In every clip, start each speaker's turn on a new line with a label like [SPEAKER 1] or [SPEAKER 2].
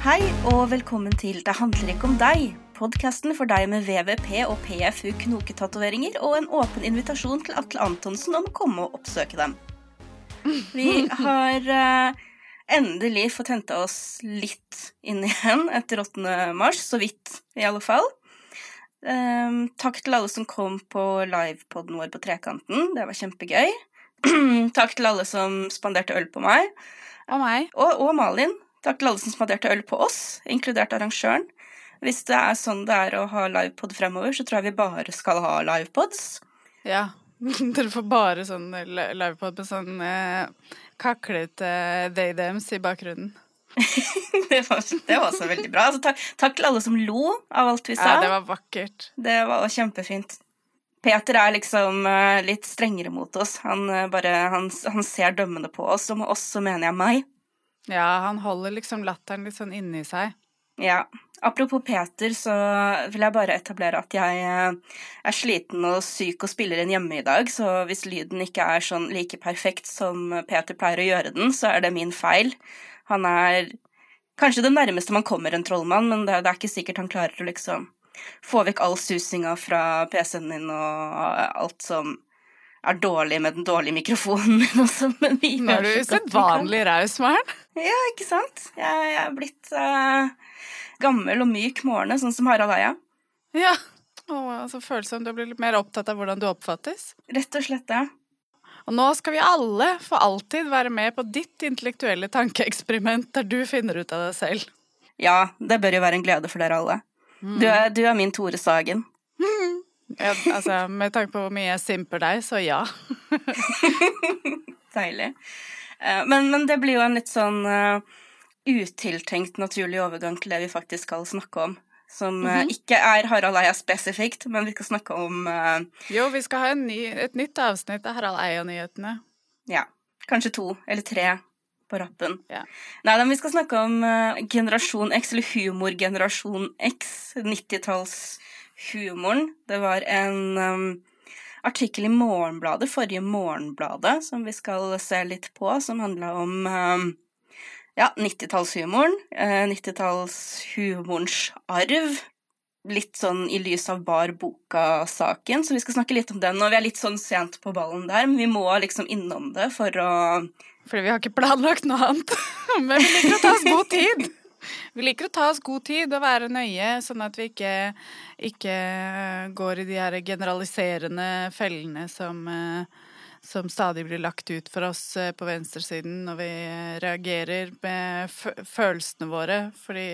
[SPEAKER 1] Hei og velkommen til Det handler ikke om deg. Podkasten for deg med VVP og PFU knoketatoveringer og en åpen invitasjon til Atle Antonsen om å komme og oppsøke dem. Vi har uh, endelig fått henta oss litt inn igjen etter 8. mars, så vidt i alle fall. Um, takk til alle som kom på livepoden vår på Trekanten. Det var kjempegøy. takk til alle som spanderte øl på meg.
[SPEAKER 2] Og meg.
[SPEAKER 1] Og, og Malin. Takk til alle som spanderte øl på oss, inkludert arrangøren. Hvis det er sånn det er å ha livepod fremover, så tror jeg vi bare skal ha livepods.
[SPEAKER 2] Ja. Dere får bare sånn li- livepod med sånn eh, kaklete thems i bakgrunnen.
[SPEAKER 1] det, var, det var også veldig bra. Altså, takk, takk til alle som lo av alt vi sa.
[SPEAKER 2] Ja, det var vakkert.
[SPEAKER 1] Det var kjempefint. Peter er liksom eh, litt strengere mot oss. Han, eh, bare, han, han ser dømmende på oss, og med oss så mener jeg meg.
[SPEAKER 2] Ja, han holder liksom latteren litt sånn inni seg.
[SPEAKER 1] Ja. Apropos Peter, så vil jeg bare etablere at jeg eh, er sliten og syk og spiller inn hjemme i dag, så hvis lyden ikke er sånn like perfekt som Peter pleier å gjøre den, så er det min feil. Han er kanskje det nærmeste man kommer en trollmann, men det, er ikke sikkert han klarer å liksom få vekk all susinga fra PC-en min og alt som er dårlig med den dårlige mikrofonen min også, men vi
[SPEAKER 2] Nå er du usedvanlig raus, Maren.
[SPEAKER 1] Ja, ikke sant? Jeg, jeg er blitt uh, gammel og myk morne, sånn som Harald Eia.
[SPEAKER 2] Ja. Og så det som du blir litt mer opptatt av hvordan du oppfattes.
[SPEAKER 1] Rett og slett det.
[SPEAKER 2] Og nå skal vi alle for alltid være med på ditt intellektuelle tankeeksperiment der du finner ut av deg selv.
[SPEAKER 1] Ja, det bør jo være en glede for dere alle. Du, er, du er min Tore Sagen.
[SPEAKER 2] Ja, altså, med tanke på hvor mye jeg simper deg, så ja.
[SPEAKER 1] Deilig. Eh, Men, men det blir jo en litt sånn uh, utiltenkt naturlig overgang til det vi faktisk skal snakke om. Som eh, ikke er Harald Eia spesifikt, men vi skal snakke om uh,
[SPEAKER 2] Jo, vi skal ha en ny, et nytt avsnitt av Harald Eia-nyhetene.
[SPEAKER 1] ja, kanskje to eller tre på rappen.
[SPEAKER 2] Ja.
[SPEAKER 1] Nei, men vi skal snakke om generasjon X, eller humorgenerasjon X. 90-tallshumoren. Det var en um, artikkel i Morgenbladet, forrige Morgenbladet, som vi skal se litt på, som handla om um, ja, 90-tallshumoren. Uh, 90-tallshumorens arv. Litt sånn i lys av Bar Boka-saken, så vi skal snakke litt om den. Og vi er litt sånn sent på ballen der, men vi må liksom innom det for å
[SPEAKER 2] Fordi vi har ikke planlagt noe annet. Men vi liker å ta oss god tid. Vi liker å ta oss god tid og være nøye, sånn at vi ikke, ikke går i de her generaliserende fellene som, eh, som stadig blir lagt ut for oss eh, på venstresiden når vi eh, reagerer med fø- følelsene våre. Fordi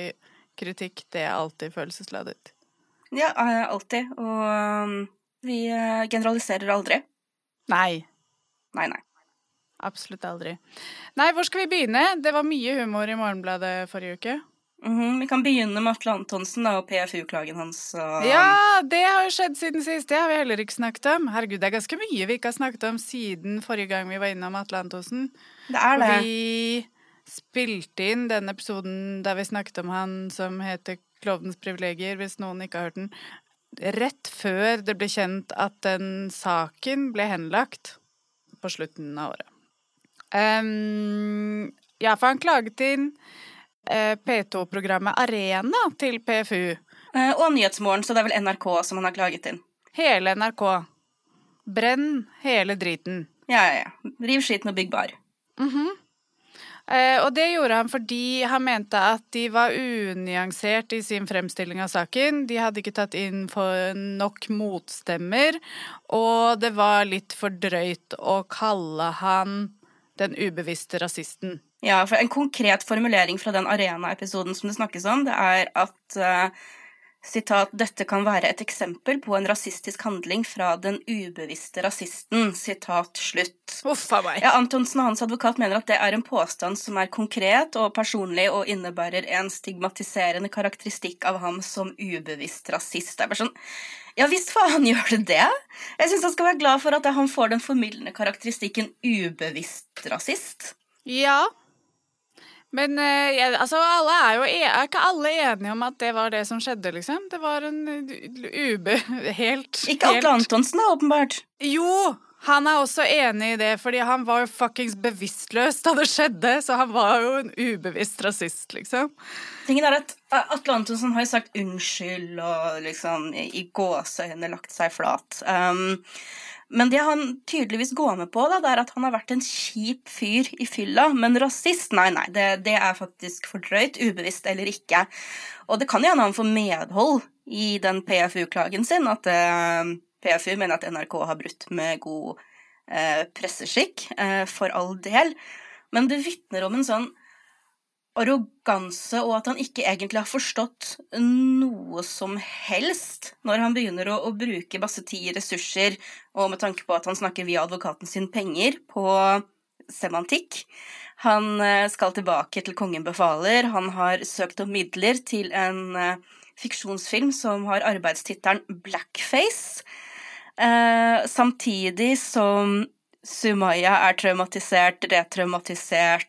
[SPEAKER 2] kritikk, det er alltid følelsesladet.
[SPEAKER 1] Ja, eh, alltid. Og vi eh, generaliserer aldri.
[SPEAKER 2] Nei.
[SPEAKER 1] Nei, nei.
[SPEAKER 2] Absolutt aldri. Nei, hvor skal vi begynne? Det var mye humor i Morgenbladet forrige uke.
[SPEAKER 1] Mhm, Vi kan begynne med Atle Antonsen da, og PFU-klagen hans. Og...
[SPEAKER 2] Ja, det har jo skjedd siden sist. Det har vi heller ikke snakket om. Herregud, det er ganske mye vi ikke har snakket om siden forrige gang vi var innom Atle Antonsen.
[SPEAKER 1] Det er det.
[SPEAKER 2] Vi spilte inn den episoden der vi snakket om han som heter Klovnens privilegier, hvis noen ikke har hørt den, rett før det ble kjent at den saken ble henlagt på slutten av året. Ehm, ja, for han klaget inn eh, P2-programmet Arena til PFU.
[SPEAKER 1] Eh, Og Nyhetsmorgen, så det er vel NRK som han har klaget inn.
[SPEAKER 2] Hele NRK. Brenn hele driten.
[SPEAKER 1] Ja, ja, ja. Riv skiten og bygg bar.
[SPEAKER 2] Eh, og det gjorde han fordi han mente at de var unyansert i sin fremstilling av saken. De hadde ikke tatt inn for nok motstemmer, og det var litt for drøyt å kalle han den ubevisste rasisten.
[SPEAKER 1] Ja, for En konkret formulering fra den Arena-episoden som det snakkes om, det er at eh, sitat, dette kan være et eksempel på en rasistisk handling fra den ubevisste rasisten. Sitat slutt.
[SPEAKER 2] Uffa meg.
[SPEAKER 1] Ja, Antonsen og hans advokat mener at det er en påstand som er konkret og personlig og innebærer en stigmatiserende karakteristikk av ham som ubevisst rasist. Det er bare sånn Ja visst faen gjør det det! Jeg syns han skal være glad for at han får den formildende karakteristikken ubevisst rasist.
[SPEAKER 2] Ja. Men eh, jeg, altså, alle er jo e er ikke alle enige om at det var det som skjedde, liksom? Det var en eh, ube... Helt
[SPEAKER 1] Ikke Atle Antonsen, da, åpenbart.
[SPEAKER 2] Jo! Han er også enig i det, fordi han var jo fuckings bevisstløs da det skjedde, så han var jo en ubevisst rasist, liksom.
[SPEAKER 1] Tingen er at Atle Antonsen har jo sagt unnskyld og liksom i gåseøyne lagt seg flat. Um, men det han tydeligvis går med på, da, det er at han har vært en kjip fyr i fylla, men rasist, nei, nei, det, det er faktisk for drøyt, ubevisst eller ikke. Og det kan jo hende han får medhold i den PFU-klagen sin, at eh, PFU mener at NRK har brutt med god eh, presseskikk, eh, for all del, men det vitner om en sånn arroganse, og at han ikke egentlig har forstått noe som helst når han begynner å, å bruke masse tid, ressurser, og med tanke på at han snakker via advokaten sin penger, på semantikk. Han eh, skal tilbake til Kongen befaler. Han har søkt om midler til en eh, fiksjonsfilm som har arbeidstittelen Blackface. Eh, samtidig som Sumaya er traumatisert, retraumatisert,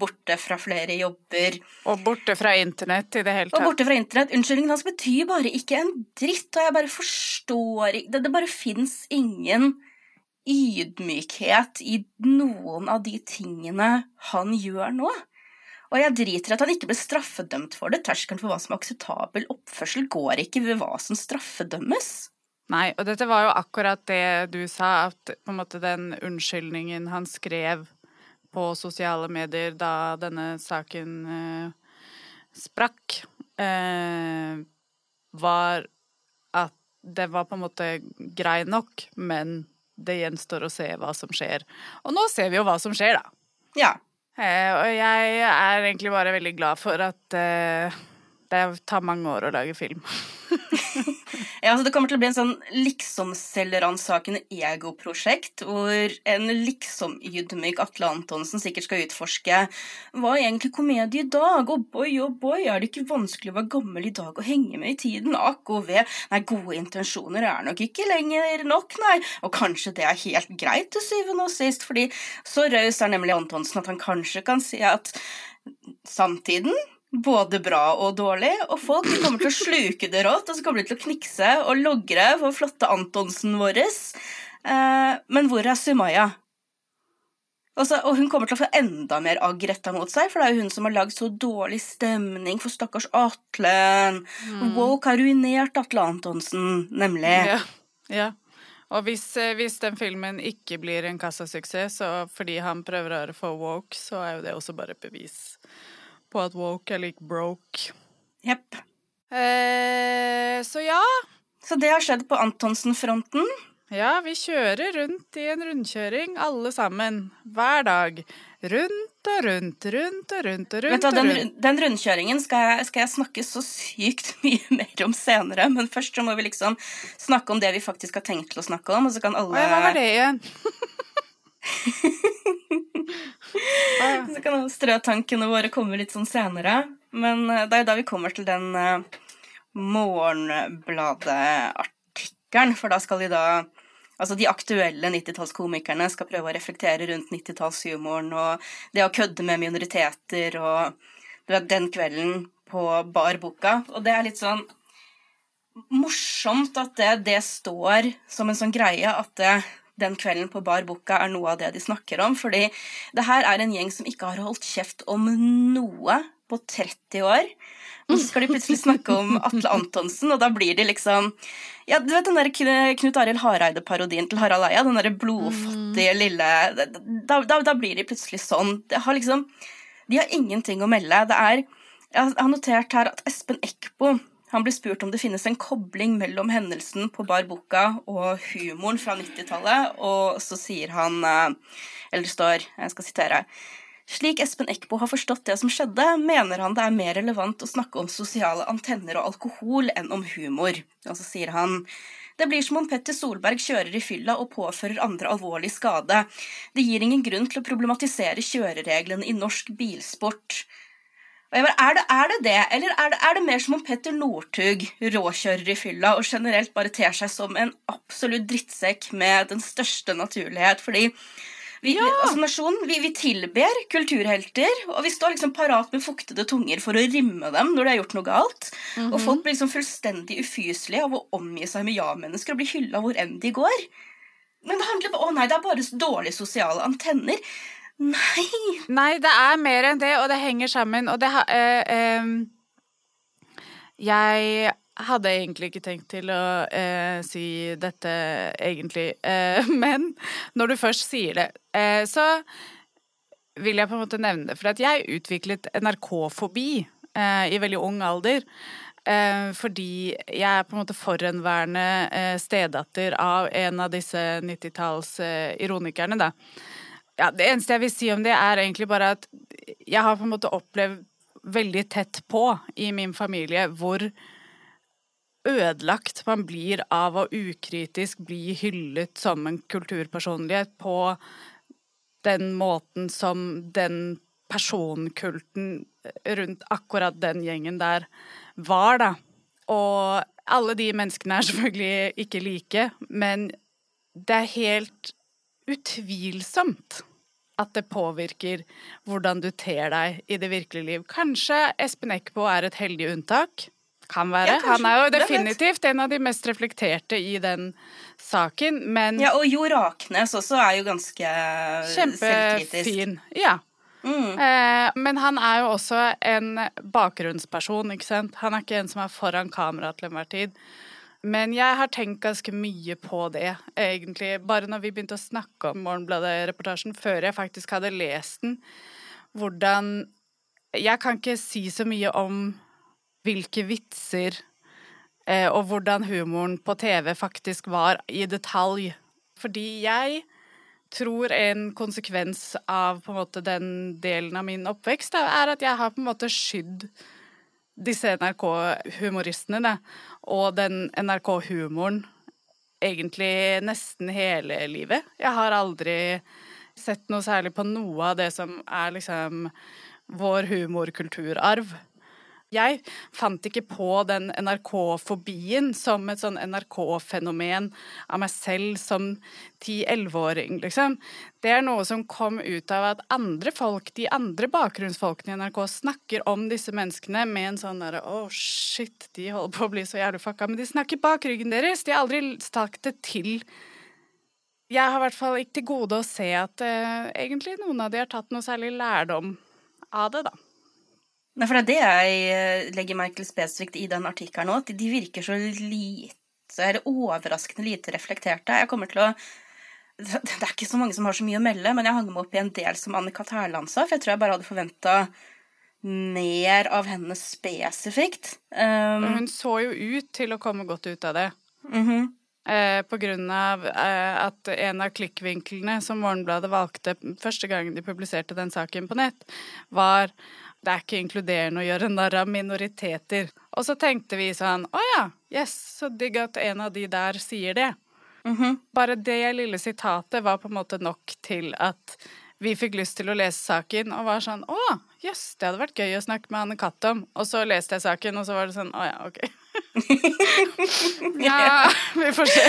[SPEAKER 1] borte fra flere jobber.
[SPEAKER 2] Og borte fra internett i det hele tatt.
[SPEAKER 1] Og borte fra internett. Unnskyldningen hans betyr bare ikke en dritt, og jeg bare forstår ikke Det, det bare fins ingen ydmykhet i noen av de tingene han gjør nå. Og jeg driter i at han ikke ble straffedømt for det. Terskelen for hva som er akseptabel oppførsel går ikke ved hva som straffedømmes.
[SPEAKER 2] Nei, og dette var jo akkurat det du sa, at på en måte den unnskyldningen han skrev på sosiale medier da denne saken eh, sprakk, eh, var at det var på en måte grei nok, men det gjenstår å se hva som skjer. Og nå ser vi jo hva som skjer, da.
[SPEAKER 1] Ja.
[SPEAKER 2] Eh, og jeg er egentlig bare veldig glad for at eh, det tar mange år å lage film.
[SPEAKER 1] ja, altså Det kommer til å bli en sånn liksom-selvransakende egoprosjekt, hvor en liksom-ydmyk Atle Antonsen sikkert skal utforske hva er egentlig komedie i dag, og boy, og boy, er det ikke vanskelig å være gammel i dag og henge med i tiden, akk og ved, nei, gode intensjoner er nok ikke lenger nok, nei, og kanskje det er helt greit til syvende og sist, fordi så raus er nemlig Antonsen at han kanskje kan si at samtiden både bra og dårlig, og folk kommer til å sluke det rått, og så kommer de til å knikse og logre for flotte Antonsen vår. Eh, men hvor er Sumaya? Også, og hun kommer til å få enda mer agg retta mot seg, for det er jo hun som har lagd så dårlig stemning for stakkars Atle. Mm. Woke har ruinert Atle Antonsen, nemlig.
[SPEAKER 2] Ja, ja. Og hvis, eh, hvis, den filmen ikke blir en kassasuksess fordi han prøver å få woke, så er jo det også bare bevis på at woke er lik broke.
[SPEAKER 1] Jepp.
[SPEAKER 2] Eh, så ja.
[SPEAKER 1] Så det har skjedd på Antonsen-fronten.
[SPEAKER 2] Ja, vi kjører rundt i en rundkjøring, alle sammen. Hver dag. Rundt og rundt, rundt og rundt og rundt. Vet du,
[SPEAKER 1] den, den rundkjøringen skal jeg, skal jeg, snakke så sykt mye mer om senere, men først så må vi liksom snakke om det vi faktisk har tenkt til å snakke om, og så kan alle
[SPEAKER 2] Hva var det igjen?
[SPEAKER 1] Så kan strøtankene våre komme litt sånn senere. Men eh, det er da vi kommer til den uh, Morgenbladet-artikkelen, for da skal de da Altså de aktuelle 90-tallskomikerne skal prøve å reflektere rundt 90-tallshumoren og det å kødde med minoriteter og du vet, den kvelden på barboka. Og det er litt sånn morsomt at det, det står som en sånn greie at det, den kvelden på Bar Boka er noe av det de snakker om. Fordi det her er en gjeng som ikke har holdt kjeft om noe på 30 år. Og så skal de plutselig snakke om Atle Antonsen, og da blir de liksom Ja, du vet den der Knut Arild Hareide-parodien til Harald Eia? Den derre blodfattige mm. lille da, da, da, blir de plutselig sånn. De har liksom De har ingenting å melde. Det er Jeg har notert her at Espen Eckbo han blir spurt om det finnes en kobling mellom hendelsen på Bar Bucca og humoren fra 90-tallet, og så sier han eh, Eller står, jeg skal sitere slik Espen Eckbo har forstått det som skjedde, mener han det er mer relevant å snakke om sosiale antenner og alkohol enn om humor. Og så sier han det blir som om Petter Solberg kjører i fylla og påfører andre alvorlig skade. Det gir ingen grunn til å problematisere kjørereglene i norsk bilsport. Bare, er, det, er, det, det eller er det, er det, mer som om Petter Northug råkjører i fylla og generelt bare ter seg som en absolutt drittsekk med den største naturlighet? Fordi vi, ja. altså nasjonen, vi, vi, tilber kulturhelter, og vi står liksom parat med fuktede tunger for å rimme dem når de har gjort noe galt. Mm -hmm. Og folk blir liksom fullstendig ufyselige av å omgi seg med ja-mennesker og bli hylla hvor enn de går. Men det handler om, Å nei, det er bare dårlige sosiale antenner. Nei.
[SPEAKER 2] Nei, det er mer enn det, og det henger sammen. Og det har eh, eh, Jeg hadde egentlig ikke tenkt til å eh, si dette, egentlig. Eh, men når du først sier det, eh, så vil jeg på en måte nevne det. For at jeg utviklet NRK-fobi eh, i veldig ung alder. Fordi jeg er på en måte forhenværende stedatter av en av disse 90-talls-ironikerne, da. Ja, det eneste jeg vil si om det, er egentlig bare at jeg har på en måte opplevd veldig tett på i min familie hvor ødelagt man blir av å ukritisk bli hyllet som en kulturpersonlighet på den måten som den personkulten rundt akkurat den gjengen der var, da. Og alle de menneskene er selvfølgelig ikke like, men det er helt utvilsomt at det påvirker hvordan du ter deg i det virkelige liv. Kanskje Espen Eckbo er et heldig unntak. Kan være.
[SPEAKER 1] Ja,
[SPEAKER 2] Han er jo definitivt en av de mest reflekterte i den saken, men
[SPEAKER 1] Ja, og Jo Raknes også er jo ganske selvkritisk.
[SPEAKER 2] kjempefin. Ja.
[SPEAKER 1] Mm.
[SPEAKER 2] Eh, men han er jo også en bakgrunnsperson, ikke sant. Han er ikke en som er foran kamera til enhver tid. Men jeg har tenkt ganske mye på det, egentlig. Bare når vi begynte å snakke om Morgenbladet-reportasjen, før jeg faktisk hadde lest den. Hvordan Jeg kan ikke si så mye om hvilke vitser eh, og hvordan humoren på TV faktisk var i detalj. Fordi jeg tror en konsekvens av en måte den delen av min oppvekst da, er at jeg har på en måte skydd disse NRK-humoristene og den NRK-humoren egentlig nesten hele livet. Jeg har aldri sett noe særlig på noe av det som er liksom vår humorkulturarv. Jeg fant ikke på den NRK-fobien som et sånn NRK-fenomen av meg selv som 10-11-åring, liksom. Det er noe som kom ut av at andre folk, de andre bakgrunnsfolkene i NRK, snakker om disse menneskene med en sånn derre Å, oh, shit, de holder på å bli så jævlig fucka. Men de snakker bak ryggen deres. De har aldri sagt det til. Jeg har i hvert fall ikke til gode å se at uh, egentlig noen av de har tatt noe særlig lærdom av det, da.
[SPEAKER 1] Nei, for det er det jeg legger merke til spesifikt i den artikkelen òg, at de virker så lite Eller overraskende lite reflekterte. Jeg kommer til å Det er ikke så mange som har så mye å melde, men jeg hang meg opp i en del som Annika Tærland sa, for jeg tror jeg bare hadde forventa mer av henne spesifikt. Um,
[SPEAKER 2] Hun så jo ut til å komme godt ut av det.
[SPEAKER 1] mm -hmm.
[SPEAKER 2] Eh, på grunn av eh, at en av klikkvinklene som Morgenbladet valgte første gangen de publiserte den saken på nett, var det er ikke inkluderende å gjøre narr av minoriteter. Og så tenkte vi sånn å ja, yes, så digg at en av de der sier det.
[SPEAKER 1] Mm -hmm.
[SPEAKER 2] Bare det lille sitatet var på en måte nok til at vi fikk lyst til å lese saken og var sånn å, jøss, yes, det hadde vært gøy å snakke med Anne Katt om. Og så leste jeg saken, og så var det sånn å ja, ok. ja, vi får se.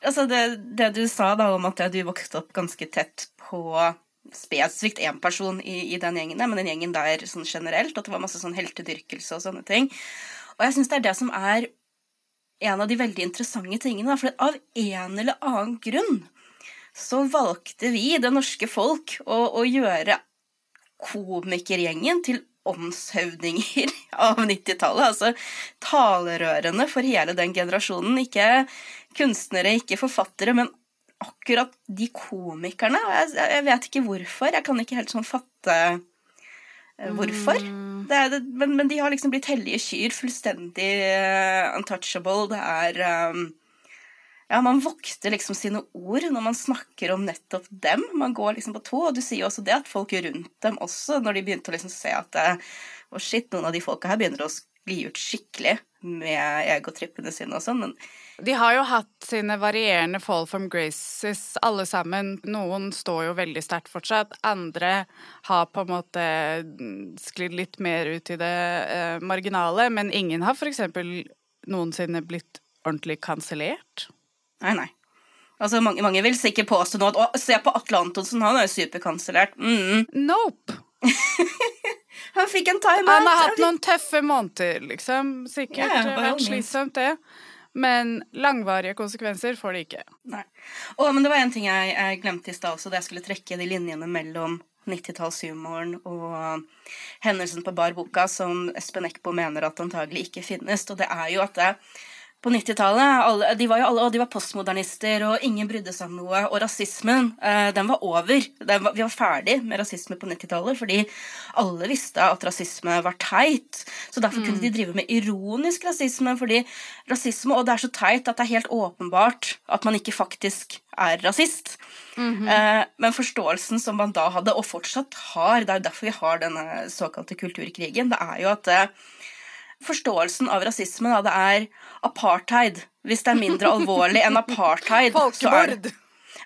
[SPEAKER 1] altså det, det, du sa da om at du vokste opp ganske tett på spesifikt én person i, i, den gjengen, men den gjengen der sånn generelt, at det var masse sånn heltedyrkelse og sånne ting. Og jeg syns det er det som er en av de veldig interessante tingene. For av en eller annen grunn så valgte vi, det norske folk, å, å gjøre komikergjengen til åndshøvdinger av 90-tallet. Altså talerørene for hele den generasjonen. Ikke kunstnere, ikke forfattere, men akkurat de komikerne. Jeg, jeg vet ikke hvorfor. Jeg kan ikke helt sånn fatte hvorfor.
[SPEAKER 2] Mm.
[SPEAKER 1] Det det, men, men, de har liksom blitt hellige kyr. Fullstendig uh, untouchable. Det er um, Ja, man vokter liksom sine ord når man snakker om nettopp dem. Man går liksom på tå, og du sier jo også det at folk rundt dem også, når de begynte å liksom se at Å, oh shit, noen av de folka her begynner å skli ut skikkelig med egotrippene sine og sånn, men
[SPEAKER 2] de har jo hatt sine varierende fall from graces, alle sammen. Noen står jo veldig sterkt fortsatt. Andre har på en måte sklidd litt mer ut i det eh, marginale. Men ingen har f.eks. noensinne blitt ordentlig kansellert.
[SPEAKER 1] Nei, nei. Altså, mange, mange vil sikkert påstå nå at å, se på Atle Antonsen, han er jo superkansellert. Mm.
[SPEAKER 2] Nope.
[SPEAKER 1] han fikk en time-out.
[SPEAKER 2] Han har hatt noen tøffe måneder, liksom. Sikkert
[SPEAKER 1] Ja,
[SPEAKER 2] vært slitsomt, det. Men langvarige konsekvenser får det ikke.
[SPEAKER 1] Nei. Å, men det var en ting jeg, jeg glemte i stad også, da jeg skulle trekke de linjene mellom 90-tallshumoren og hendelsen på Bar Boka, som Espen Eckbo mener at antagelig ikke finnes. Og det er jo at det, på 90-tallet de var jo alle, de var postmodernister, og ingen brydde seg om noe. Og rasismen, eh, den var over. Den var, vi var ferdig med rasisme på 90-tallet fordi alle visste at rasisme var teit. Så derfor mm. kunne de drive med ironisk rasisme, fordi rasisme Og det er så teit at det er helt åpenbart at man ikke faktisk er rasist. Mm -hmm. eh, men forståelsen som man da hadde, og fortsatt har, det er jo derfor vi har denne såkalte kulturkrigen, det er jo at eh, forståelsen av rasisme da, det er apartheid. Hvis det er mindre alvorlig enn apartheid, så er,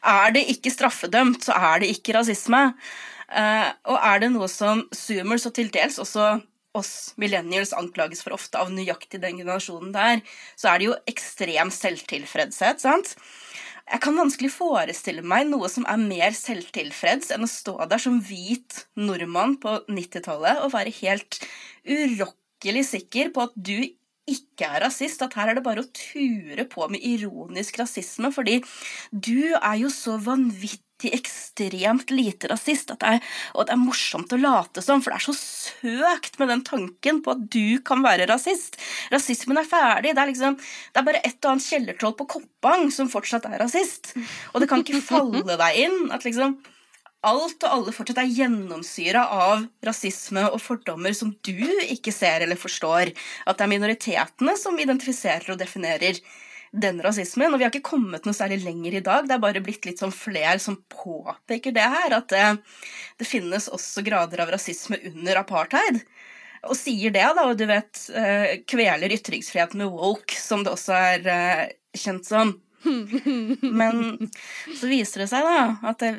[SPEAKER 1] er, det ikke straffedømt, så er det ikke rasisme. Uh, og er det noe som zoomers, og til dels også oss millennials anklages for ofte av nøyaktig den generasjonen der, så er det jo ekstrem selvtilfredshet, sant? Jeg kan vanskelig forestille meg noe som er mer selvtilfreds enn å stå der som hvit nordmann på 90-tallet og være helt urokkelig virkelig sikker på at du ikke er rasist, at her er det bare å ture på med ironisk rasisme, fordi du er jo så vanvittig ekstremt lite rasist, det er, og det er morsomt å late som, for det er så søkt med den tanken på at du kan være rasist. Rasismen er ferdig. Det er liksom, det er bare et og annet kjellertroll på Koppang som fortsatt er rasist. Og det kan ikke falle deg inn at liksom alt og alle fortsatt er gjennomsyra av rasisme og fordommer som du ikke ser eller forstår. At det er minoritetene som identifiserer og definerer den rasismen. Og vi har ikke kommet noe særlig lenger i dag. Det er bare blitt litt sånn flere som påpeker det her. At det, det finnes også grader av rasisme under apartheid. Og sier det, da, og du vet eh, kveler ytringsfriheten med woke, som det også er eh, kjent som. Men så viser det seg da at det,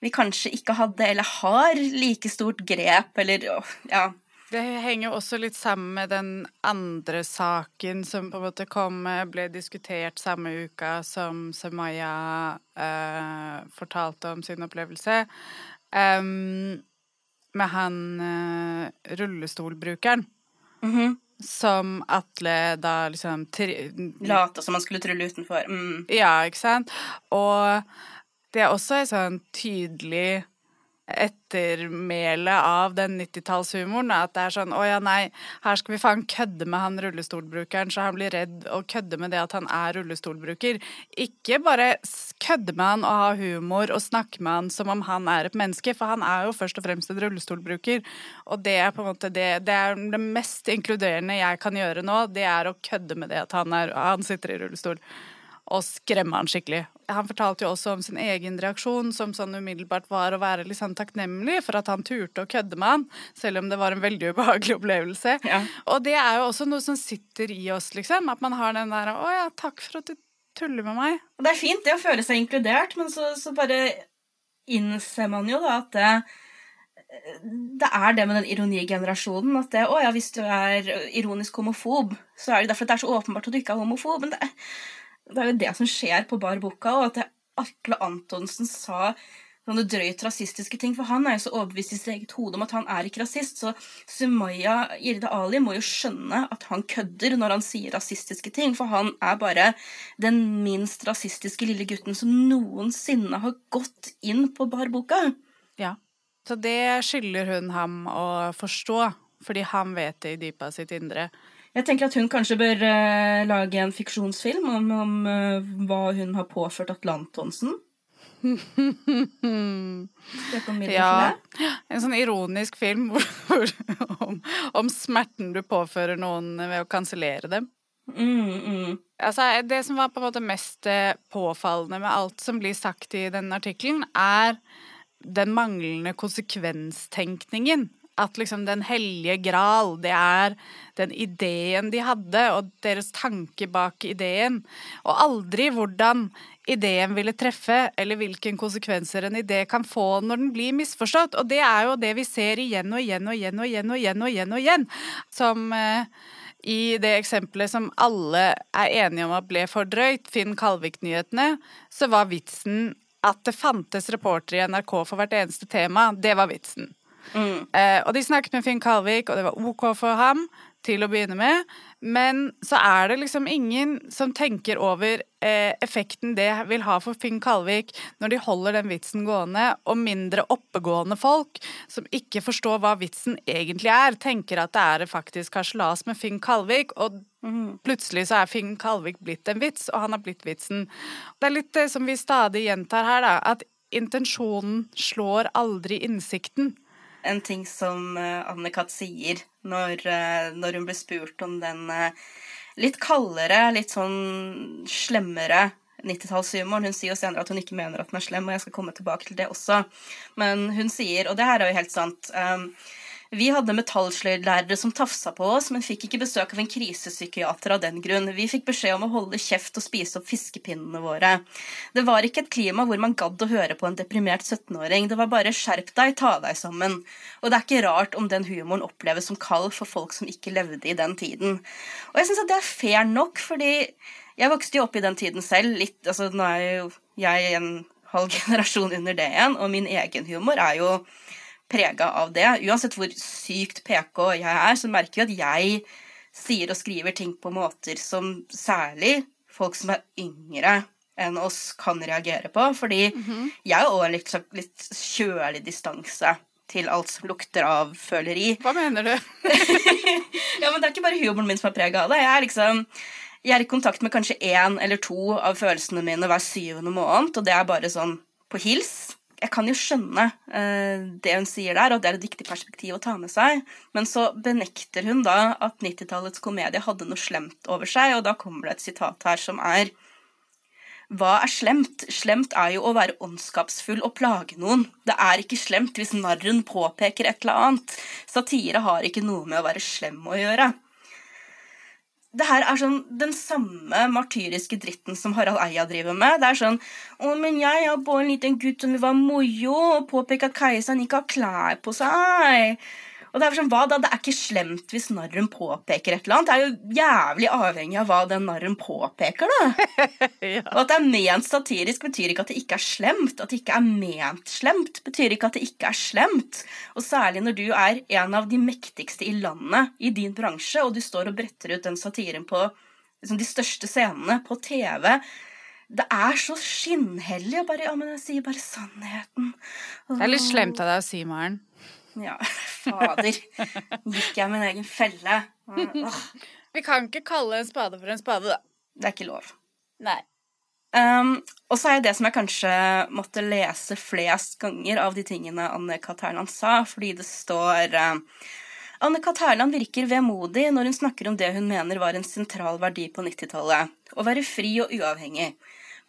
[SPEAKER 1] vi kanskje ikke hadde eller har like stort grep, eller ja.
[SPEAKER 2] Det henger også litt sammen med den andre saken som på en måte kom, ble diskutert samme uka som Semaya uh, fortalte om sin opplevelse. Um, med han uh, rullestolbrukeren. Mm -hmm. Som Atle da liksom
[SPEAKER 1] Lata som han skulle trulle utenfor. Mm.
[SPEAKER 2] Ja, ikke sant. Og det er også et sånn tydelig ettermæle av den 90-tallshumoren. At det er sånn å ja, nei, her skal vi faen kødde med han rullestolbrukeren så han blir redd, og kødde med det at han er rullestolbruker. Ikke bare kødde med han og ha humor og snakke med han som om han er et menneske, for han er jo først og fremst en rullestolbruker. Og det er på en måte det, det det mest inkluderende jeg kan gjøre nå, det er å kødde med det at han, er, han sitter i rullestol og skremme han skikkelig. Han fortalte jo også om sin egen reaksjon, som sånn umiddelbart var å være litt sånn takknemlig for at han turte å kødde med han, selv om det var en veldig ubehagelig opplevelse. Ja. Og det er jo også noe som sitter i oss, liksom. At man har den der 'Å ja, takk for at du tuller med meg'.
[SPEAKER 1] Det er fint det å føle seg inkludert, men så, så bare innser man jo da at det det er det med den ironigenerasjonen at det, å ja, hvis du er ironisk homofob, så er det derfor at det er så åpenbart at du ikke er homofob. Men det, det er jo det som skjer på Bar Boka, og at Atle Antonsen sa sånne drøyt rasistiske ting, for han er jo så overbevist i sitt eget hode om at han er ikke rasist, så Sumaya Irde Ali må jo skjønne at han kødder når han sier rasistiske ting, for han er bare den minst rasistiske lille gutten som noensinne har gått inn på Bar Boka.
[SPEAKER 2] Ja, så det skylder hun ham å forstå, fordi han vet det i dypet av sitt indre.
[SPEAKER 1] Jeg tenker at hun kanskje bør uh, lage en fiksjonsfilm om, om uh, hva hun har påført Atlantonsen.
[SPEAKER 2] Ja. En sånn ironisk film om, om, smerten du påfører noen ved å kansellere dem. Mm, mm. Altså, det som var på en måte mest eh, påfallende med alt som blir sagt i denne artikkelen, er den manglende konsekvenstenkningen at liksom den hellige gral, det er den ideen de hadde, og deres tanke bak ideen. Og aldri hvordan ideen ville treffe, eller hvilke konsekvenser en idé kan få når den blir misforstått. Og det er jo det vi ser igjen og igjen og igjen og igjen og igjen. og igjen og igjen. Som eh, i det eksempelet som alle er enige om at ble for drøyt, Finn Kalvik-nyhetene, så var vitsen at det fantes reportere i NRK for hvert eneste tema. Det var vitsen. Eh, og de snakket med Finn Kalvik, og det var OK for ham til å begynne med. Men så er det liksom ingen som tenker over eh, effekten det vil ha for Finn Kalvik når de holder den vitsen gående, og mindre oppegående folk som ikke forstår hva vitsen egentlig er, tenker at det er faktisk harselas med Finn Kalvik, og plutselig så er Finn Kalvik blitt en vits, og han har blitt vitsen. Det er litt det som vi stadig gjentar her, da, at intensjonen slår aldri innsikten
[SPEAKER 1] en ting som uh, Anne-Kat. sier når, uh, når, hun blir spurt om den uh, litt kaldere, litt sånn slemmere 90-tallshumoren. Hun sier jo senere at hun ikke mener at den er slem, og jeg skal komme tilbake til det også. Men hun sier, og det her er jo helt sant um, vi hadde metallsløydlærere som tafsa på oss, men fikk ikke besøk av en krisepsykiater av den grunn. Vi fikk beskjed om å holde kjeft og spise opp fiskepinnene våre. Det var ikke et klima hvor man gadd å høre på en deprimert 17-åring. Det var bare 'skjerp deg, ta deg sammen'. Og det er ikke rart om den humoren oppleves som kald for folk som ikke levde i den tiden. Og jeg syns at det er fair nok, fordi jeg vokste jo opp i den tiden selv. Litt, altså Nå er jo jeg en halv generasjon under det igjen, og min egen humor er jo prega av det. Uansett hvor sykt PK jeg er, så merker vi at jeg sier og skriver ting på måter som særlig folk som er yngre enn oss, kan reagere på. Fordi mm -hmm. jeg har òg litt, litt kjølig distanse til alt som lukter av føleri.
[SPEAKER 2] Hva mener du?
[SPEAKER 1] ja, men Det er ikke bare humoren min som er prega av det. Jeg er liksom jeg er i kontakt med kanskje én eller to av følelsene mine hver syvende måned, og det er bare sånn på hils jeg kan jo skjønne uh, det hun sier der, og det er et viktig perspektiv å ta med seg, men så benekter hun da at 90-tallets komedie hadde noe slemt over seg, og da kommer det et sitat her som er hva er slemt? Slemt er jo å være åndskapsfull og plage noen. Det er ikke slemt hvis narren påpeker et eller annet. Satire har ikke noe med å være slem å gjøre det her er sånn den samme martyriske dritten som Harald Eia driver med. Det er sånn 'Å, men jeg er bare en liten gutt som vil være moro', og påpeke at keiseren ikke har klær på seg. Og det er sånn, hva da? Det er ikke slemt hvis narren påpeker et eller annet. Det er jo jævlig avhengig av hva den narren påpeker, da. ja. Og at det er ment satirisk, betyr ikke at det ikke er slemt. At det ikke er ment slemt, betyr ikke at det ikke er slemt. Og særlig når du er en av de mektigste i landet i din bransje, og du står og bretter ut den satiren på liksom, de største scenene på TV det er så skinnhellig å bare Ja, men jeg sier bare sannheten.
[SPEAKER 2] Det er litt slemt av deg å si, Maren.
[SPEAKER 1] Ja, fader. Gikk jeg min egen felle.
[SPEAKER 2] Åh. Vi kan ikke kalle en spade for en spade, da.
[SPEAKER 1] Det er ikke lov.
[SPEAKER 2] Nei.
[SPEAKER 1] Um, og så er det som jeg kanskje måtte lese flest ganger av de tingene Anne Katerland sa, fordi det står uh, Anne Katerland virker vemodig når hun snakker om det hun mener var en sentral verdi på 90-tallet. Å være fri og uavhengig.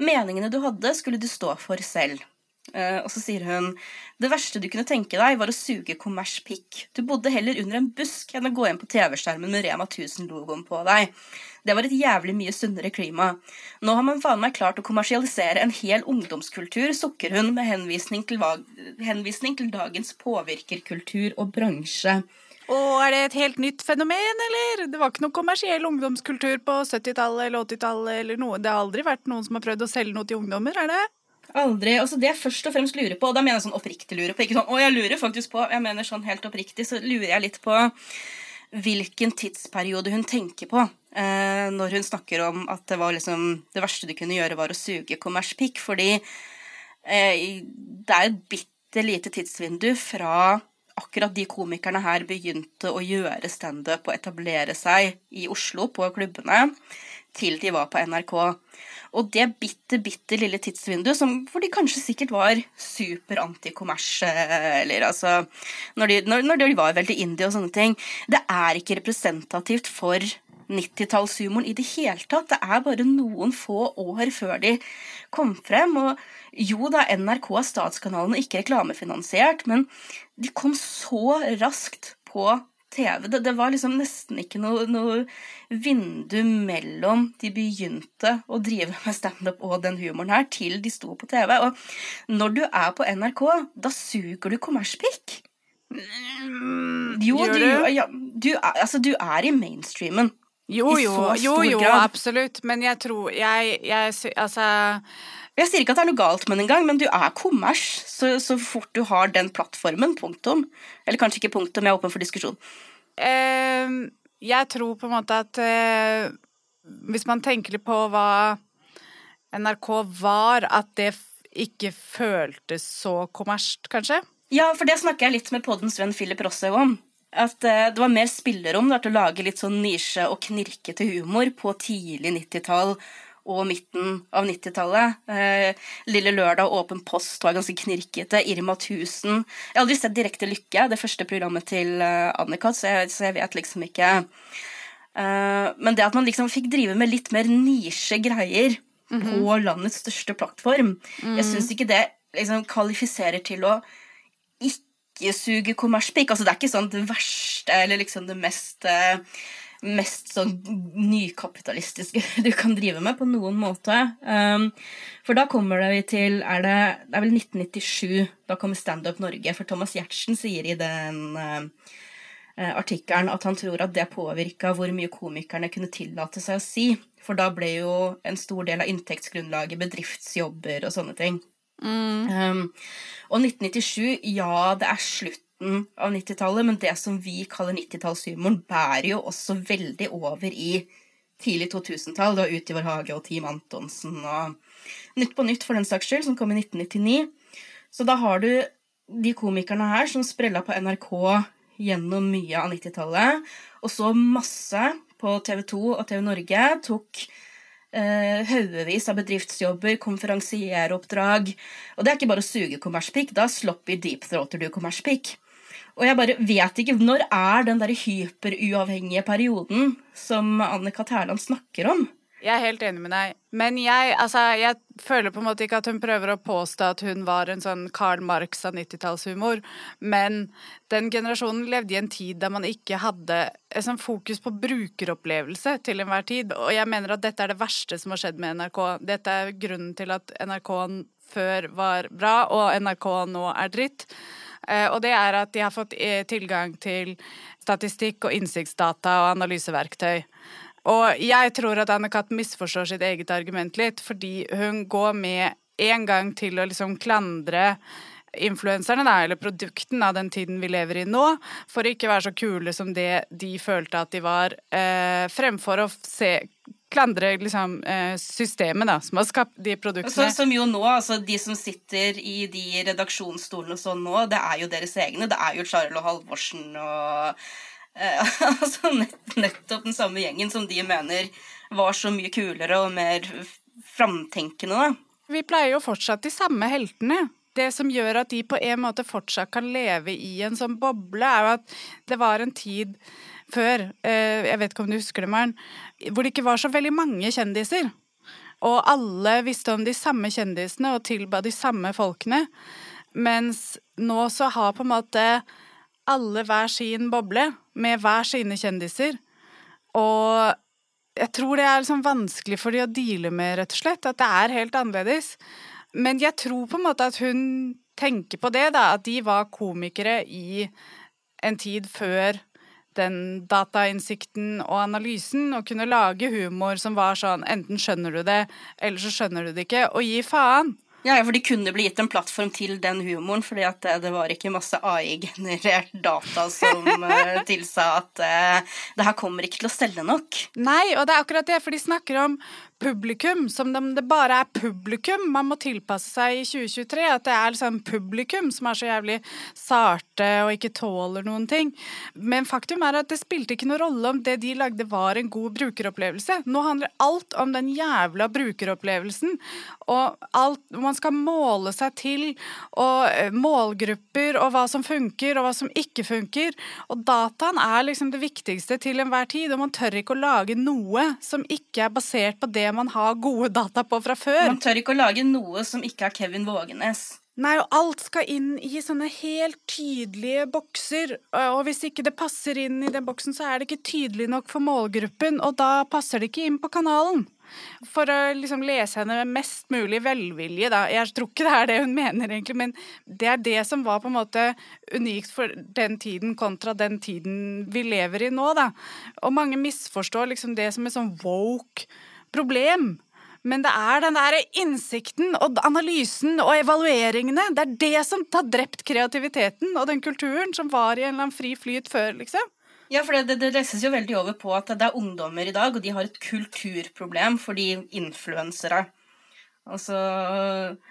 [SPEAKER 1] Meningene du hadde, skulle du stå for selv. Uh, og så sier hun det verste du kunne tenke deg, var å suge kommerspikk. Du bodde heller under en busk enn å gå inn på TV-skjermen med Rema 1000-logoen på deg. Det var et jævlig mye sunnere klima. Nå har man faen meg klart å kommersialisere en hel ungdomskultur, sukker hun med henvisning til, henvisning til dagens påvirkerkultur og bransje.
[SPEAKER 2] Å, er det et helt nytt fenomen, eller? Det var ikke noe kommersiell ungdomskultur på 70-tallet eller 80-tallet eller noe. Det har aldri vært noen som har prøvd å selge noe til ungdommer, er det?
[SPEAKER 1] Aldri. Altså det jeg først og fremst lurer på, og da mener jeg sånn oppriktig lurer på Ikke sånn 'Å, jeg lurer faktisk på'. Jeg mener sånn helt oppriktig, så lurer jeg litt på hvilken tidsperiode hun tenker på eh, når hun snakker om at det var liksom Det verste du kunne gjøre, var å suge kommerspikk. Fordi eh, det er et bitte lite tidsvindu fra akkurat de komikerne her begynte å gjøre standup og etablere seg i Oslo på klubbene, til de var på NRK. Og det bitte, bitte lille tidsvinduet som, hvor de kanskje sikkert var super antikommers, eller altså når de, når, når de, var veldig indie og sånne ting, det er ikke representativt for 90-tallshumoren i det hele tatt. Det er bare noen få år før de kom frem. Og jo da, NRK er statskanalen og ikke reklamefinansiert, men de kom så raskt på TV. Det, det, var liksom nesten ikke noe, noe, vindu mellom de begynte å drive med standup og den humoren her, til de sto på TV. Og når du er på NRK, da suger du kommerspikk. Jo, Gjør du? Du, ja, du, er, altså, du er i mainstreamen.
[SPEAKER 2] Jo, jo, jo, jo, absolutt. Men jeg tror jeg, jeg Altså
[SPEAKER 1] jeg sier ikke at det er noe galt med den engang, men du er kommers så, så, fort du har den plattformen. Punktum. Eller kanskje ikke punktum, jeg er åpen for diskusjon.
[SPEAKER 2] Uh, jeg tror på en måte at uh, hvis man tenker litt på hva NRK var, at det ikke føltes så kommersielt, kanskje?
[SPEAKER 1] Ja, for det snakker jeg litt med poddens venn Philip Rosshaug om. At eh, det var mer spillerom der, til å lage litt sånn nisje- og knirkete humor på tidlig 90-tall og midten av 90-tallet. Eh, Lille Lørdag og Åpen post var ganske knirkete. Irma 1000. Jeg har aldri sett Direkte lykke, det første programmet til uh, Annikat, så, så, jeg vet liksom ikke. Uh, men det at man liksom fikk drive med litt mer nisje greier mm -hmm. på landets største plattform, mm. jeg syns ikke det liksom kvalifiserer til å ikke suge kommerspikk. Altså, det er ikke sånn det verste eller liksom det mest mest sånn nykapitalistiske du kan drive med på noen måte. Um, for da kommer vi til er det, det er vel 1997. Da kommer Standup Norge. For Thomas Giertsen sier i den uh, artikkelen at han tror at det påvirka hvor mye komikerne kunne tillate seg å si. For da ble jo en stor del av inntektsgrunnlaget bedriftsjobber og sånne ting. Mm. Um, og 1997, ja, det er slutt slutten av 90-tallet, men det som vi kaller 90-tallshumoren, bærer jo også veldig over i tidlig 2000-tall. Du har Ut i vår hage og Team Antonsen og Nytt på nytt, for den saks skyld, som kom i 1999. Så da har du de komikerne her som sprella på NRK gjennom mye av 90-tallet, og så masse på TV 2 og TV Norge tok eh, haugevis av bedriftsjobber, konferansieroppdrag. Og det er ikke bare å suge kommerspikk, da sloppy deepthroater du kommerspikk. Og jeg bare vet ikke Når er den der hyperuavhengige perioden som Annika Terland snakker om?
[SPEAKER 2] Jeg er helt enig med deg. Men jeg, altså, jeg føler på en måte ikke at hun prøver å påstå at hun var en sånn Karl Marx av 90-tallshumor. Men den generasjonen levde i en tid der man ikke hadde et sånn fokus på brukeropplevelse til enhver tid. Og jeg mener at dette er det verste som har skjedd med NRK. Dette er grunnen til at NRK før var bra, og NRK nå er dritt. Eh, og det er at de har fått eh, tilgang til statistikk og innsiktsdata og analyseverktøy. Og jeg tror at Anne-Kat. misforstår sitt eget argument litt, fordi hun går med en gang til å liksom klandre influenserne, da, eller produkten av den tiden vi lever i nå, for å ikke være så kule som det de følte at de var, eh, fremfor å se klandre liksom, eh, systemet da, som har skapt de produktene.
[SPEAKER 1] Så, som jo nå, altså De som sitter i de redaksjonsstolene og sånn nå, det er jo deres egne. Det er jo Charlo Halvorsen og eh, altså nett, nettopp den samme gjengen som de mener var så mye kulere og mer framtenkende. da.
[SPEAKER 2] Vi pleier jo fortsatt de samme heltene. Det som gjør at de på en måte fortsatt kan leve i en sånn boble, er jo at det var en tid før, eh, jeg vet ikke om du husker det, Maren, hvor det ikke var så veldig mange kjendiser. Og alle visste om de samme kjendisene og tilba de samme folkene. Mens nå så har på en måte alle hver sin boble med hver sine kjendiser. Og jeg tror det er liksom vanskelig for de å deale med, rett og slett. At det er helt annerledes. Men jeg tror på en måte at hun tenker på det, da. At de var komikere i en tid før den datainnsikten og analysen og kunne lage humor som var sånn enten skjønner du det, eller så skjønner du det ikke, og gi faen.
[SPEAKER 1] Ja, for de kunne bli gitt en plattform til den humoren, fordi at det, det var ikke masse AI-generert data som uh, tilsa at uh, det her kommer ikke til å selge nok.
[SPEAKER 2] Nei, og det er akkurat det, for de snakker om publikum som om det bare er publikum man må tilpasse seg i 2023. At det er liksom publikum som er så jævlig sarte og ikke tåler noen ting. Men faktum er at det spilte ikke noen rolle om det de lagde var en god brukeropplevelse. Nå handler alt om den jævla brukeropplevelsen. Og alt, man skal måle seg til, og eh, målgrupper, og hva som funker, og hva som ikke funker. Og dataen er liksom det viktigste til enhver tid, og man tør ikke å lage noe som ikke er basert på det man har gode data på fra før.
[SPEAKER 1] Man tør ikke å lage noe som ikke er Kevin Vågenes.
[SPEAKER 2] Nei, og alt skal inn i sånne helt tydelige bokser. Og hvis ikke det passer inn i den boksen, så er det ikke tydelig nok for målgruppen, og da passer det ikke inn på kanalen. For å liksom lese henne med mest mulig velvilje, da. Jeg tror ikke det er det hun mener, egentlig, men det er det som var på en måte unikt for den tiden kontra den tiden vi lever i nå, da. Og mange misforstår liksom det som er sånn woke problem. Men det er den der innsikten og analysen og evalueringene. Det er det som har drept kreativiteten og den kulturen som var i en eller annen fri flyt før, liksom.
[SPEAKER 1] Ja, for det, det, leses jo veldig over på at det er ungdommer i dag, og de har et kulturproblem fordi influensere. Altså,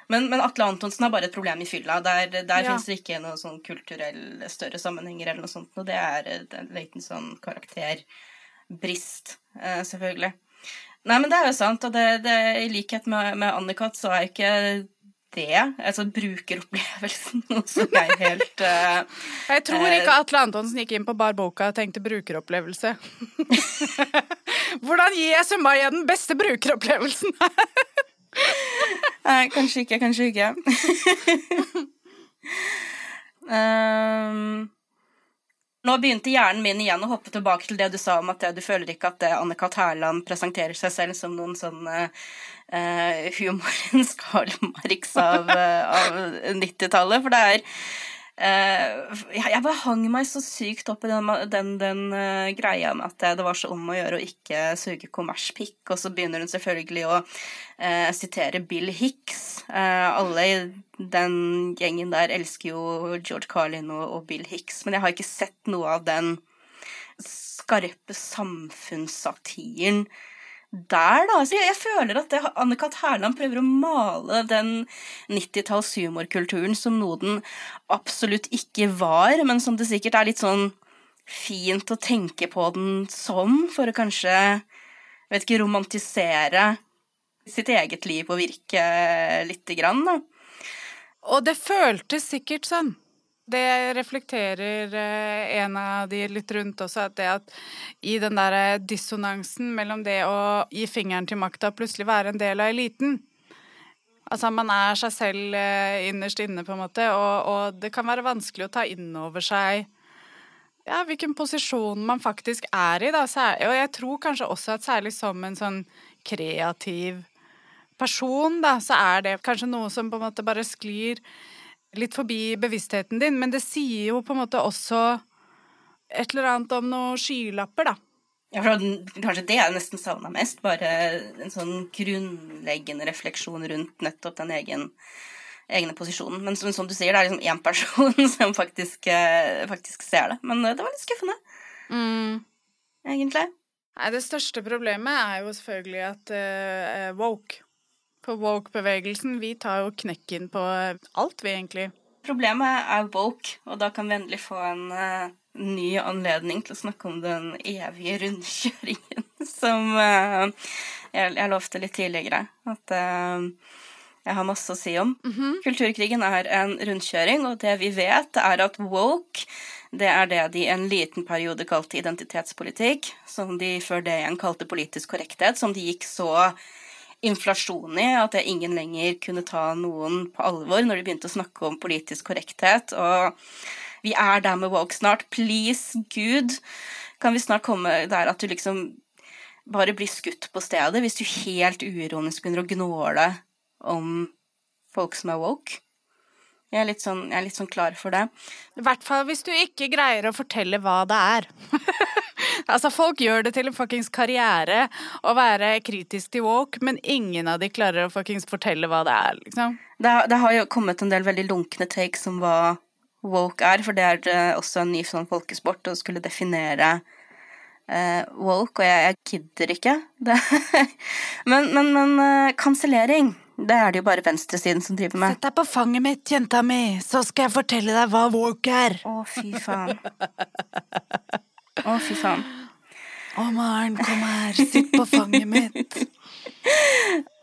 [SPEAKER 1] men, men, Atle Antonsen har bare et problem i fylla. Der, der ja. fins det ikke noen sånn kulturelle større sammenhenger eller noe sånt. Og det er en liten sånn karakterbrist, eh, selvfølgelig. Nei, men det er jo sant, og det, det, i likhet med, med Annikat så er ikke det, altså brukeropplevelsen, noe som er helt uh,
[SPEAKER 2] Jeg tror ikke uh, Atle Antonsen gikk inn på bar boka og tenkte brukeropplevelse. Hvordan gir jeg Sumaya den beste brukeropplevelsen?
[SPEAKER 1] Nei, kanskje ikke, kanskje ikke. um, nå begynte hjernen min igjen å hoppe tilbake til det du sa om at du føler ikke at Anne-Kat. Hærland presenterer seg selv som noen sånn uh, humorens Karl Marx av, av 90-tallet. For det er Jeg bare hang meg så sykt opp i den, den, den uh, greia med at det var så om å gjøre å ikke suge kommerspikk, og så begynner hun selvfølgelig å uh, sitere Bill Hicks. alle i den gjengen der elsker jo George Carlin og Bill Hicks, men jeg har ikke sett noe av den skarpe samfunnssatiren der, da. Så jeg, jeg føler at Anne-Kat. Hærland prøver å male den 90-talls humorkulturen som noe den absolutt ikke var, men som det sikkert er litt sånn fint å tenke på den som, for å kanskje, vet ikke, romantisere sitt eget liv og virke lite grann, da.
[SPEAKER 2] Og det føltes sikkert sånn det reflekterer eh, en av de litt rundt også, at det at i den der eh, dissonansen mellom det å gi fingeren til makta og plutselig være en del av eliten Altså man er seg selv eh, innerst inne, på en måte, og, og det kan være vanskelig å ta inn over seg ja, hvilken posisjon man faktisk er i, da. Og jeg tror kanskje også at særlig som en sånn kreativ person, da, så er det kanskje noe som på en måte bare sklir litt forbi bevisstheten din, men det sier jo på en måte også et eller annet om noen skylapper, da.
[SPEAKER 1] Ja, for Kanskje det jeg nesten savna mest. Bare en sånn grunnleggende refleksjon rundt nettopp den egen, egne posisjonen. Men som, som, du sier, det er liksom én person som faktisk, eh, faktisk, ser det. Men eh, det var litt skuffende. Mm. Egentlig.
[SPEAKER 2] Nei, det største problemet er jo selvfølgelig at uh, woke på woke-bevegelsen. Vi tar jo knekken på alt, vi, egentlig.
[SPEAKER 1] Problemet er woke, og da kan vi endelig få en uh, ny anledning til å snakke om den evige rundkjøringen som uh, jeg, jeg, lovte litt tidligere at uh, jeg har masse å si om. Mm -hmm. Kulturkrigen er en rundkjøring, og det vi vet, er at woke det er det de en liten periode kalte identitetspolitikk, som de før det igjen kalte politisk korrekthet, som de gikk så inflasjon i, at jeg ingen lenger kunne ta noen på alvor når de begynte å snakke om politisk korrekthet. Og vi er der med woke snart. Please, Gud, kan vi snart komme der at du liksom bare blir skutt på stedet hvis du helt uironisk begynner å gnåle om folk som er woke? Jeg er, sånn, jeg er litt sånn, klar for det.
[SPEAKER 2] I hvert fall hvis du ikke greier å fortelle hva det er. altså, folk gjør det til en fuckings karriere å være kritisk til woke, men ingen av de klarer å fuckings fortelle hva det er, liksom.
[SPEAKER 1] Det, det, har jo kommet en del veldig lunkne takes om hva woke er, for det er eh, også en ny sånn folkesport å skulle definere uh, woke, og jeg, jeg gidder ikke. men men, men uh, kansellering det er det jo bare venstresiden som driver med.
[SPEAKER 2] Sett deg på fanget mitt, jenta mi, så skal jeg fortelle deg hva woke er.
[SPEAKER 1] Å, fy faen. Å, fy faen.
[SPEAKER 2] Å, Maren, kom her, sitt på fanget mitt.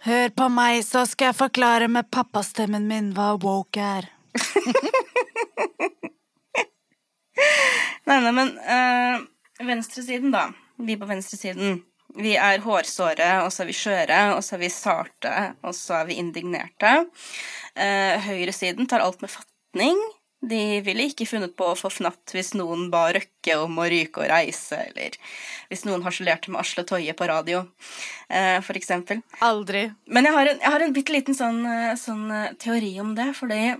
[SPEAKER 2] Hør på meg, så skal jeg forklare med pappastemmen min hva woke er.
[SPEAKER 1] nei, nei, men øh, venstresiden, da. Vi på venstresiden vi er hårsåre, og så er vi skjøre, og så er vi sarte, og så er vi indignerte. Eh, høyresiden tar alt med fatning. De ville ikke funnet på å få fnatt hvis noen ba Røkke om å ryke og reise, eller hvis noen harselerte med Asle Toje på radio, eh, for eksempel.
[SPEAKER 2] Aldri.
[SPEAKER 1] Men jeg har en, jeg har en bitte liten sånn, eh, sånn, teori om det, fordi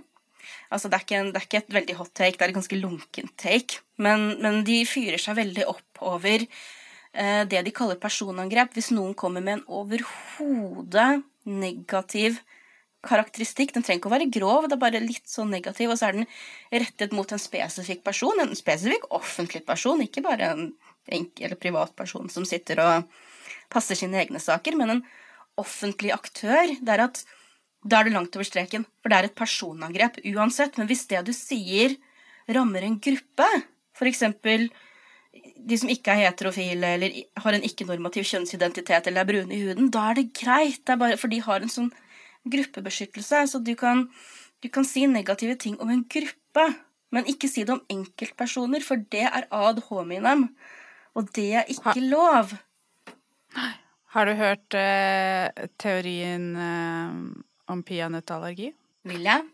[SPEAKER 1] Altså, det er, en, det er, ikke et veldig hot take, det er et ganske lunkent take. Men, men de fyrer seg veldig opp over det de kaller personangrep. Hvis noen kommer med en overhodet negativ karakteristikk. Den trenger ikke å være grov, det er bare litt sånn negativ. Og så er den rettet mot en spesifikk person, en spesifikk offentlig person, ikke bare en enkel eller privat person som sitter og passer sine egne saker, men en offentlig aktør. Det er at da er det langt over streken, for det er et personangrep uansett. Men hvis det du sier, rammer en gruppe, f.eks. de som ikke er heterofile eller har en ikke-normativ kjønnsidentitet eller er brune i huden, da er det greit. Det er bare, for de har en sånn gruppebeskyttelse. Så du kan, du kan si negative ting om en gruppe, men ikke si det om enkeltpersoner, for det er ad hominem. Og det er ikke lov.
[SPEAKER 2] Har du hørt uh, teorien uh, om peanøttallergi?
[SPEAKER 1] Vil jeg?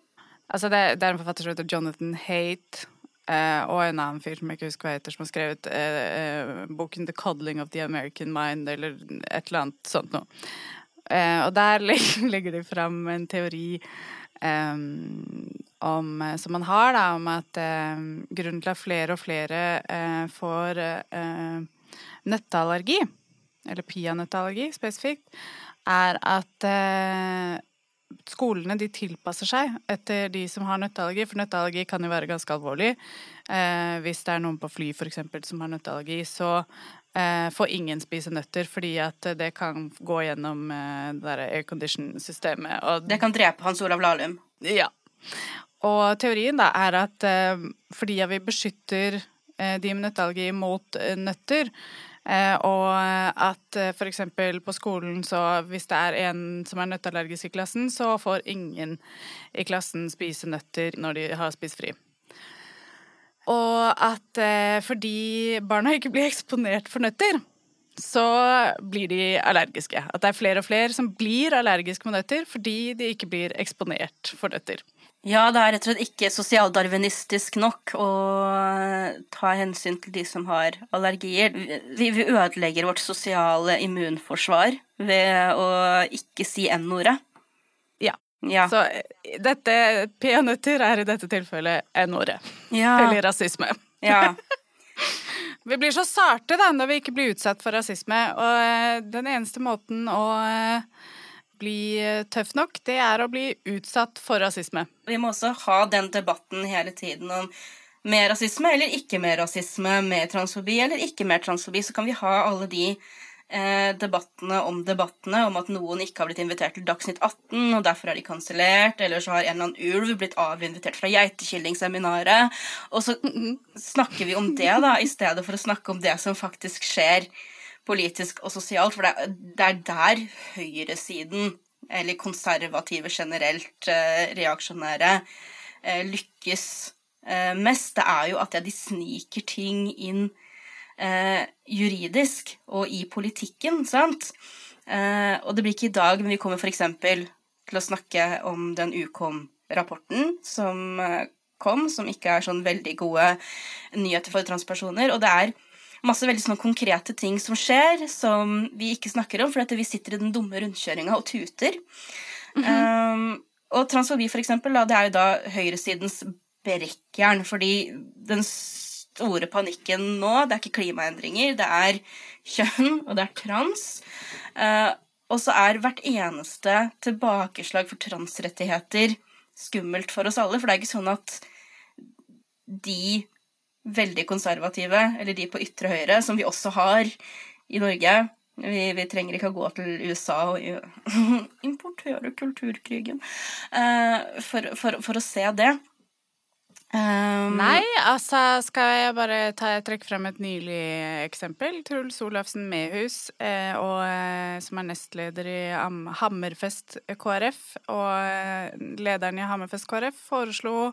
[SPEAKER 2] Altså, det, det, er en forfatter som heter Jonathan Haight, uh, og en annen fyr som jeg ikke husker hva heter, som har skrevet boken The Coddling of the American Mind, eller et eller annet sånt noe. og der legger de fram en teori um, om, som man har, da, om at grunnen til at flere og flere får nøtteallergi, eller peanøtteallergi spesifikt, er at skolene de tilpasser seg etter de som har nøtteallergi. For nøtteallergi kan jo være ganske alvorlig. Eh, hvis det er noen på fly for eksempel, som har nøtteallergi, så eh, får ingen spise nøtter fordi at det kan gå gjennom eh, det aircondition-systemet.
[SPEAKER 1] Det kan drepe Hans Olav Lahlum.
[SPEAKER 2] Ja. Og teorien da er at eh, fordi vi beskytter eh, de med nøtteallergi mot nøtter, Eh, og at eh, f.eks. på skolen så hvis det er en som er nøtteallergisk i klassen, så får ingen i klassen spise nøtter når de har spist fri. Og at eh, fordi barna ikke blir eksponert for nøtter, så blir de allergiske. At det er flere og flere som blir allergiske med nøtter fordi de ikke blir eksponert for nøtter.
[SPEAKER 1] Ja, det er rett og slett ikke sosialdarwinistisk nok å ta hensyn til de som har allergier. Vi, vi ødelegger vårt sosiale immunforsvar ved å ikke si n-ordet.
[SPEAKER 2] Ja. ja. Så eh, dette peanøtter er i dette tilfellet n-ordet.
[SPEAKER 1] Ja.
[SPEAKER 2] Eller rasisme.
[SPEAKER 1] Ja.
[SPEAKER 2] vi blir så sarte da når vi ikke blir utsatt for rasisme, og eh, den eneste måten å eh, bli eh, tøff nok, det er å bli utsatt for rasisme.
[SPEAKER 1] Vi må også ha den debatten hele tiden om mer rasisme eller ikke mer rasisme, mer transfobi eller ikke mer transfobi. Så kan vi ha alle de eh, debattene om debattene, om at noen ikke har blitt invitert til Dagsnytt 18, og derfor er de kansellert, eller så har en eller annen ulv blitt avinvitert fra Geitekillingseminaret. Og så snakker vi om det, da, i stedet for å snakke om det som faktisk skjer politisk og sosialt, for det, er der høyresiden, eller konservative generelt, eh, reaksjonære, eh, lykkes eh, mest. Det er jo at de sniker ting inn juridisk og i politikken, sant? og det blir ikke i dag, men vi kommer f.eks. til å snakke om den Ukom-rapporten som kom, som ikke er sånn veldig gode nyheter for transpersoner. Og det er masse veldig sånne konkrete ting som skjer, som vi ikke snakker om, fordi vi sitter i den dumme rundkjøringa og tuter. Mm -hmm. um, og transfobi, for eksempel, da, det er jo da høyresidens brekkjern, fordi den store panikken nå, det er ikke klimaendringer, det er kjønn, og det er trans. Uh, og så er hvert eneste tilbakeslag for transrettigheter skummelt for oss alle, for det er ikke sånn at de veldig konservative, eller de på ytre høyre, som vi også har i Norge. Vi, vi trenger ikke å gå til USA og importere kulturkrigen uh, for, for, for, å se det.
[SPEAKER 2] Um, Nei, altså skal jeg bare ta, trekke frem et nylig eksempel. Truls Olafsen Mehus, eh, og, eh, som er nestleder i Hammerfest KrF, og eh, lederen i Hammerfest KrF foreslo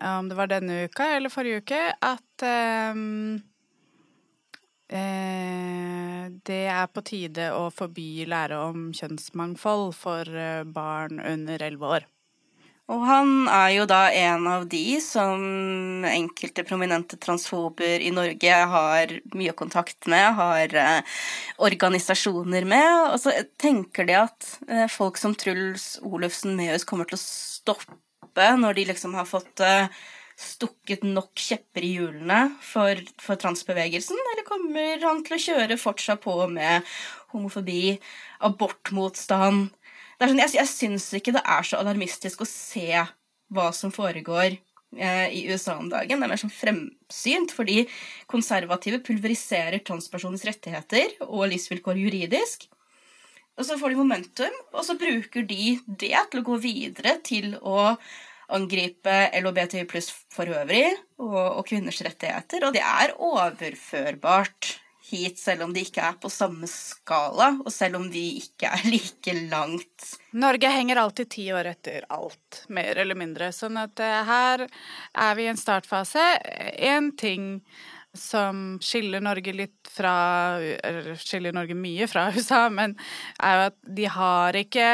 [SPEAKER 2] om det var denne uka eller forrige uke, at um, eh, det er på tide å forby lære om kjønnsmangfold for eh, barn under elleve år.
[SPEAKER 1] Og han er jo da en av de som enkelte prominente transfober i Norge har mye kontakt med, har eh, organisasjoner med. Og så tenker de at folk som Truls Olufsen Mehus kommer til å stoppe oppe når de liksom har fått uh, stukket nok kjepper i hjulene for, for, transbevegelsen, eller kommer han til å kjøre fortsatt på med homofobi, abortmotstand? sånn, Jeg, jeg syns ikke det er så alarmistisk å se hva som foregår eh, i USA om dagen. Det er mer sånn fremsynt, fordi konservative pulveriserer transpersoners rettigheter og livsvilkår juridisk. Og så får de momentum, og så bruker de det til å gå videre til å angripe LHBTI pluss for øvrig og, og, kvinners rettigheter. Og det er overførbart hit, selv om de ikke er på samme skala, og selv om de ikke er like langt.
[SPEAKER 2] Norge henger alltid ti år etter alt, mer eller mindre. Sånn at uh, her er vi i en startfase. Én ting som skiller Norge litt fra Eller skiller Norge mye fra USA, men er jo at de har ikke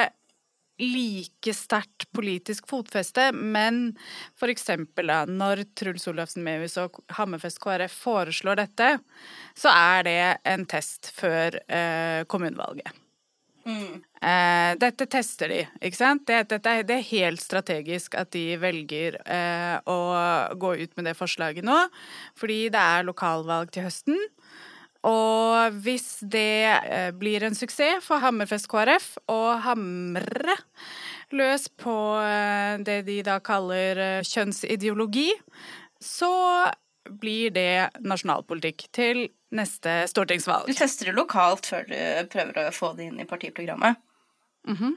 [SPEAKER 2] like sterkt politisk fotfeste, men for eksempel når Truls Olafsen Mehus og Hammerfest KrF foreslår dette, så er det en test før eh, kommunevalget. Eh, dette tester de, ikke sant? Det, dette, det, er helt strategisk at de velger eh, å gå ut med det forslaget nå, fordi det er lokalvalg til høsten. Og hvis det eh, blir en suksess for Hammerfest KrF å hamre løs på eh, det de da kaller eh, kjønnsideologi, så blir det nasjonalpolitikk til neste stortingsvalg.
[SPEAKER 1] Du tester det lokalt før du prøver å få det inn i partiprogrammet?
[SPEAKER 2] Mm -hmm.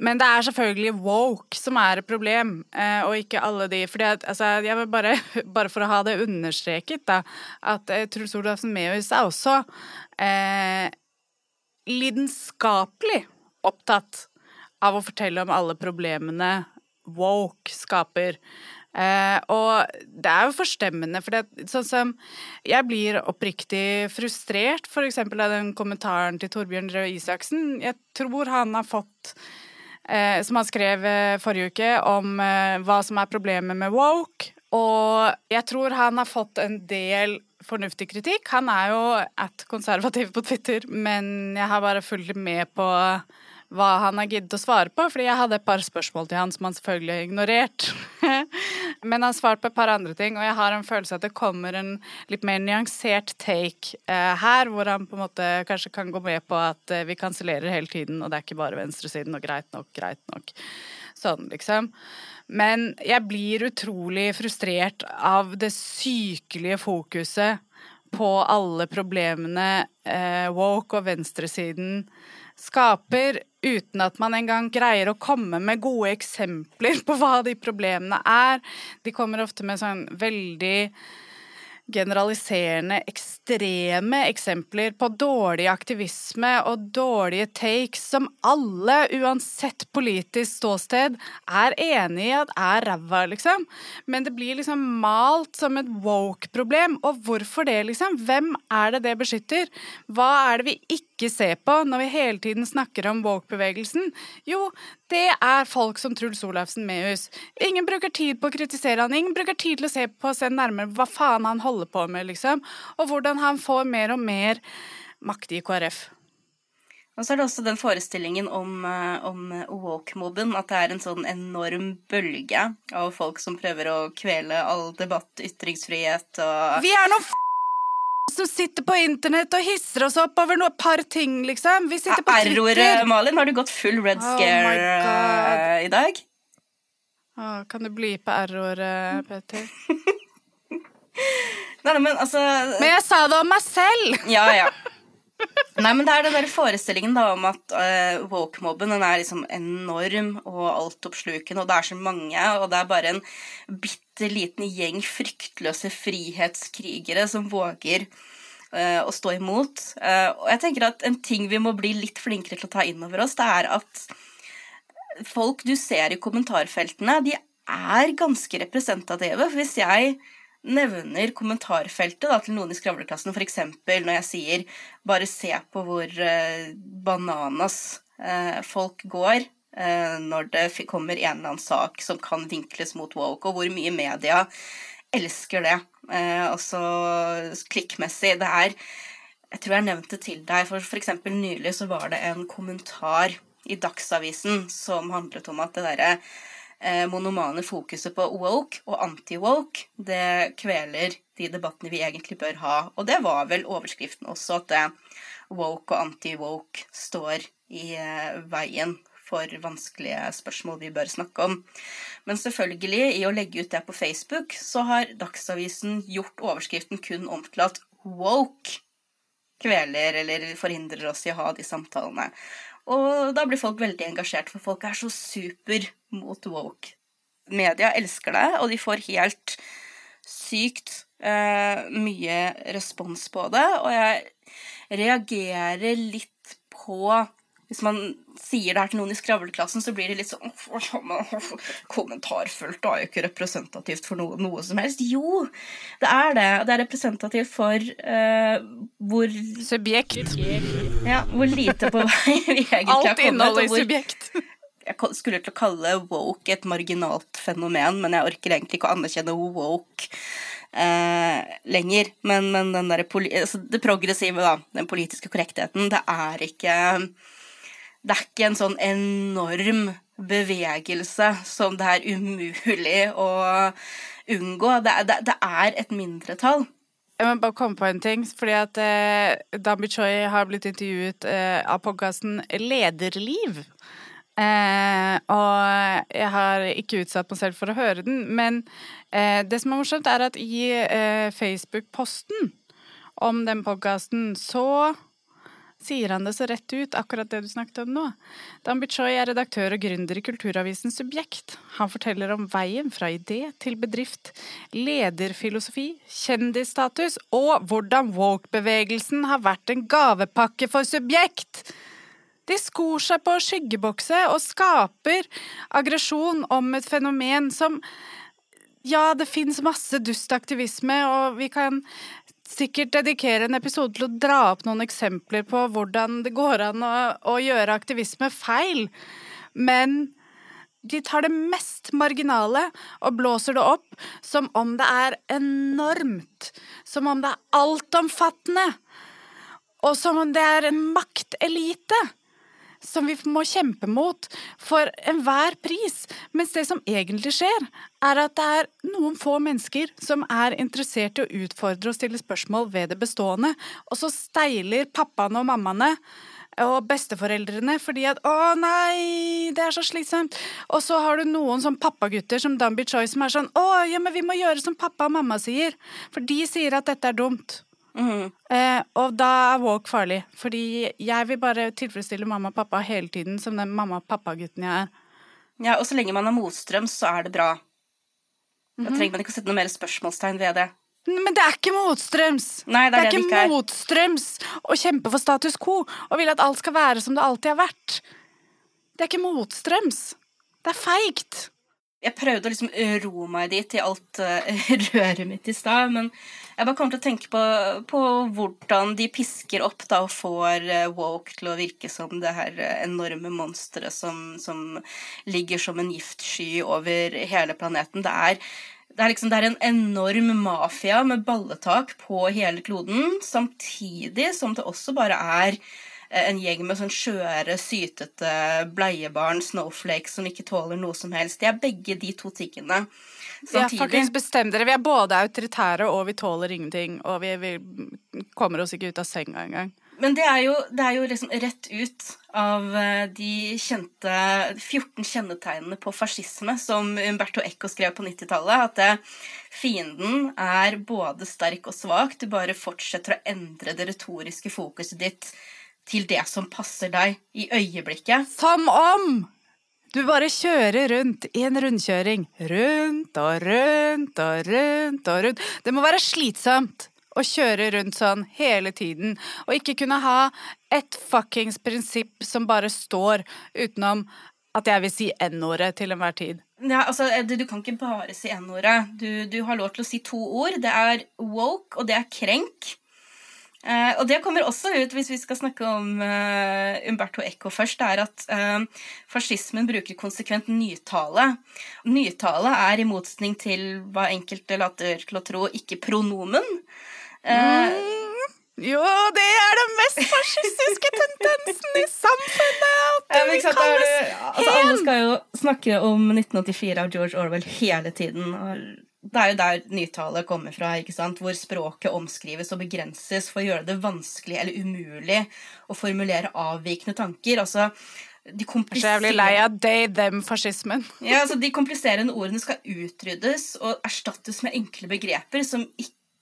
[SPEAKER 2] Men det er selvfølgelig woke som er et problem, eh, og ikke alle de fordi at, altså, jeg vil bare, bare for å ha det understreket, da, at eh, Truls Olafsen Mehus er også eh, lidenskapelig opptatt av å fortelle om alle problemene woke skaper. Eh, og det er jo forstemmende, for det, sånn som Jeg blir oppriktig frustrert, for eksempel av den kommentaren til Torbjørn Røe Isaksen. Jeg tror han har fått eh, som han skrev eh, forrige uke om eh, hva som er problemet med woke. Og jeg tror han har fått en del fornuftig kritikk. Han er jo at konservativ på Twitter, men jeg har bare fulgt med på hva han har giddet å svare på, fordi jeg hadde et par spørsmål til han som han selvfølgelig har ignorert. Men han svarte på et par andre ting, og jeg har en følelse at det kommer en litt mer nyansert take eh, her, hvor han på en måte kanskje kan gå med på at eh, vi kansellerer hele tiden, og det er ikke bare venstresiden, og greit nok, greit nok. Sånn, liksom. Men jeg blir utrolig frustrert av det sykelige fokuset på alle problemene eh, woke og venstresiden skaper, uten at man engang greier å komme med gode eksempler på hva de problemene er. De kommer ofte med sånn veldig generaliserende, ekstreme eksempler på dårlig aktivisme og dårlige takes som alle, uansett politisk ståsted, er enig i at er ræva, liksom. Men det blir liksom malt som et woke-problem. Og hvorfor det, liksom? Hvem er det det beskytter? Hva er det vi ikke ser på når vi hele tiden snakker om woke-bevegelsen? Jo, det er folk som Truls Olafsen Mehus. Ingen bruker tid på å kritisere han, ingen bruker tid til å se på og se nærmere hva faen han holder på med, liksom. Og hvordan han får mer og mer makt i KrF.
[SPEAKER 1] Og så er det også den forestillingen om, eh, om woke-mobben. At det er en sånn enorm bølge av folk som prøver å kvele all debatt, ytringsfrihet og
[SPEAKER 2] Vi er noen som sitter på internett og hisser oss opp over noe par ting, liksom. Vi sitter på
[SPEAKER 1] Twitter. Malin, har du gått full red oh scare uh, i dag?
[SPEAKER 2] Oh, kan du bli på R-ordet, Peter?
[SPEAKER 1] Nei, men altså
[SPEAKER 2] Men jeg sa det om meg selv!
[SPEAKER 1] ja, ja. Nei, men det er den der forestillingen da om at uh, woke-mobben den er liksom enorm og altoppslukende, og det er så mange, og det er bare en bitte liten gjeng fryktløse frihetskrigere som våger uh, å stå imot. Uh, og jeg tenker at en ting vi må bli litt flinkere til å ta inn over oss, det er at folk du ser i kommentarfeltene, de er ganske representative. For hvis jeg nevner kommentarfeltet da, til noen i skravleklassen, f.eks. når jeg sier 'bare se på hvor uh, bananas folk går' når det kommer en eller annen sak som kan vinkles mot woke, og hvor mye media elsker det. altså klikkmessig. Det er Jeg tror jeg nevnte til deg, for f.eks. nylig så var det en kommentar i Dagsavisen som handlet om at det derre eh, monomane fokuset på woke og anti-woke, det kveler de debattene vi egentlig bør ha. Og det var vel overskriften også, at det woke og anti-woke står i eh, veien for vanskelige spørsmål vi bør snakke om. Men selvfølgelig, i å legge ut det på Facebook, så har Dagsavisen gjort overskriften kun om til at woke kveler eller forhindrer oss i å ha de samtalene. Og da blir folk veldig engasjert, for folk er så super mot woke. Media elsker det, og de får helt sykt eh, mye respons på det. Og jeg reagerer litt på hvis man sier det her til noen i skravleklassen, så blir det litt sånn Kommentarfullt er jo ikke representativt for noe, noe, som helst. Jo, det er det. Det er representativt for uh, hvor
[SPEAKER 2] Subjekt.
[SPEAKER 1] Ja, hvor lite på vei vi egentlig
[SPEAKER 2] har kommet. Alt innholdet i subjekt.
[SPEAKER 1] Jeg skulle til å kalle woke et marginalt fenomen, men jeg orker egentlig ikke å anerkjenne woke. Uh, lenger. Men, men der, altså det progressive, da, den politiske korrektheten, det er ikke det er ikke en sånn enorm bevegelse som det er umulig å unngå. Det, det, det er et mindretall.
[SPEAKER 2] Jeg må bare komme på en ting. fordi at eh, Dambi Choi har blitt intervjuet eh, av podkasten Lederliv. Eh, og jeg har ikke utsatt meg selv for å høre den. Men eh, det som er morsomt, er at i eh, Facebook-posten om den podkasten så sier han det så rett ut, akkurat det du snakket om nå. Dan Bichoy er redaktør og gründer i kulturavisen Subjekt. Han forteller om veien fra idé til bedrift, lederfilosofi, kjendisstatus og hvordan woke-bevegelsen har vært en gavepakke for Subjekt. De skor seg på skyggebokse og skaper aggresjon om et fenomen som ja, det fins masse dustaktivisme, og vi kan sikkert dedikere en episode til å dra opp noen eksempler på hvordan det går an å, å gjøre aktivisme feil. Men de tar det mest marginale og blåser det opp som om det er enormt. Som om det er altomfattende. Og som om det er en maktelite som vi må kjempe mot for enhver pris. Mens det som egentlig skjer, er at det er noen få mennesker som er interessert i å utfordre og stille spørsmål ved det bestående, og så steiler pappaene og mammaene og besteforeldrene fordi at 'Å nei, det er så slitsomt'. Og så har du noen sånn pappagutter som Danby Choi som er sånn 'Å, ja, men vi må gjøre som pappa og mamma sier'. For de sier at dette er dumt. Mm. Eh, og da er walk farlig, fordi jeg vil bare tilfredsstille mamma og pappa hele tiden som den mamma og pappa-gutten jeg er.
[SPEAKER 1] Ja, og så lenge man er motstrøms, så er det bra. Da -hmm. trenger man ikke å sette noe mer spørsmålstegn ved det.
[SPEAKER 2] Men det er ikke motstrøms!
[SPEAKER 1] Nei, det, er
[SPEAKER 2] det er ikke, ikke motstrøms å kjempe for status quo og ville at alt skal være som det alltid har vært. Det er ikke motstrøms. Det er feigt.
[SPEAKER 1] Jeg prøvde å liksom ro meg dit i alt uh, røret mitt i stad, men jeg bare kommer til å tenke på, på, hvordan de pisker opp da og får uh, woke til å virke som det her enorme monsteret som, som, ligger som en giftsky over hele planeten. Det er, det er, liksom, det er en enorm mafia med balletak på hele kloden, samtidig som det også bare er Eh, en gjeng med sånn skjøre, sytete bleiebarn, snowflakes, som ikke tåler noe som helst. De er begge de to tingene.
[SPEAKER 2] Samtidig. Ja, faktisk bestem dere. Vi er både autoritære, og vi tåler ingenting. Og vi, vi kommer oss ikke ut av senga engang.
[SPEAKER 1] Men det er, jo, det er jo liksom rett ut av eh, de kjente 14 kjennetegnene på fascisme som Umberto Eco skrev på 90-tallet. At det, fienden er både sterk og svak. Du bare fortsetter å endre det retoriske fokuset ditt til det som passer deg i øyeblikket.
[SPEAKER 2] Som om du bare kjører rundt i en rundkjøring. Rundt og rundt og rundt og rundt. Det må være slitsomt å kjøre rundt sånn hele tiden, og ikke kunne ha et fuckings prinsipp som bare står utenom at jeg vil si N-ordet til enhver tid.
[SPEAKER 1] Ja, altså, du, kan ikke bare si N-ordet. Du, du, har lov til å si to ord. Det er woke, og det er krenk. Uh, og det kommer også ut, hvis vi skal snakke om uh, Umberto Eco først, det er at uh, fascismen bruker konsekvent nytale. Nytale er i motsetning til hva enkelte later til å tro, ikke pronomen. Mm.
[SPEAKER 2] Jo, det er den mest fascistiske tendensen i samfunnet! At det
[SPEAKER 1] ja, sant,
[SPEAKER 2] kalles
[SPEAKER 1] det- altså, alle skal jo snakke om 1984 av George Orwell hele tiden. og Det er jo der nytale kommer fra, ikke sant? hvor språket omskrives og begrenses for å gjøre det vanskelig eller umulig å formulere avvikende tanker. Altså, de
[SPEAKER 2] Så jeg blir lei av they-them-fascismen.
[SPEAKER 1] Ja, altså De kompliserende ordene skal utryddes og erstattes med enkle begreper som,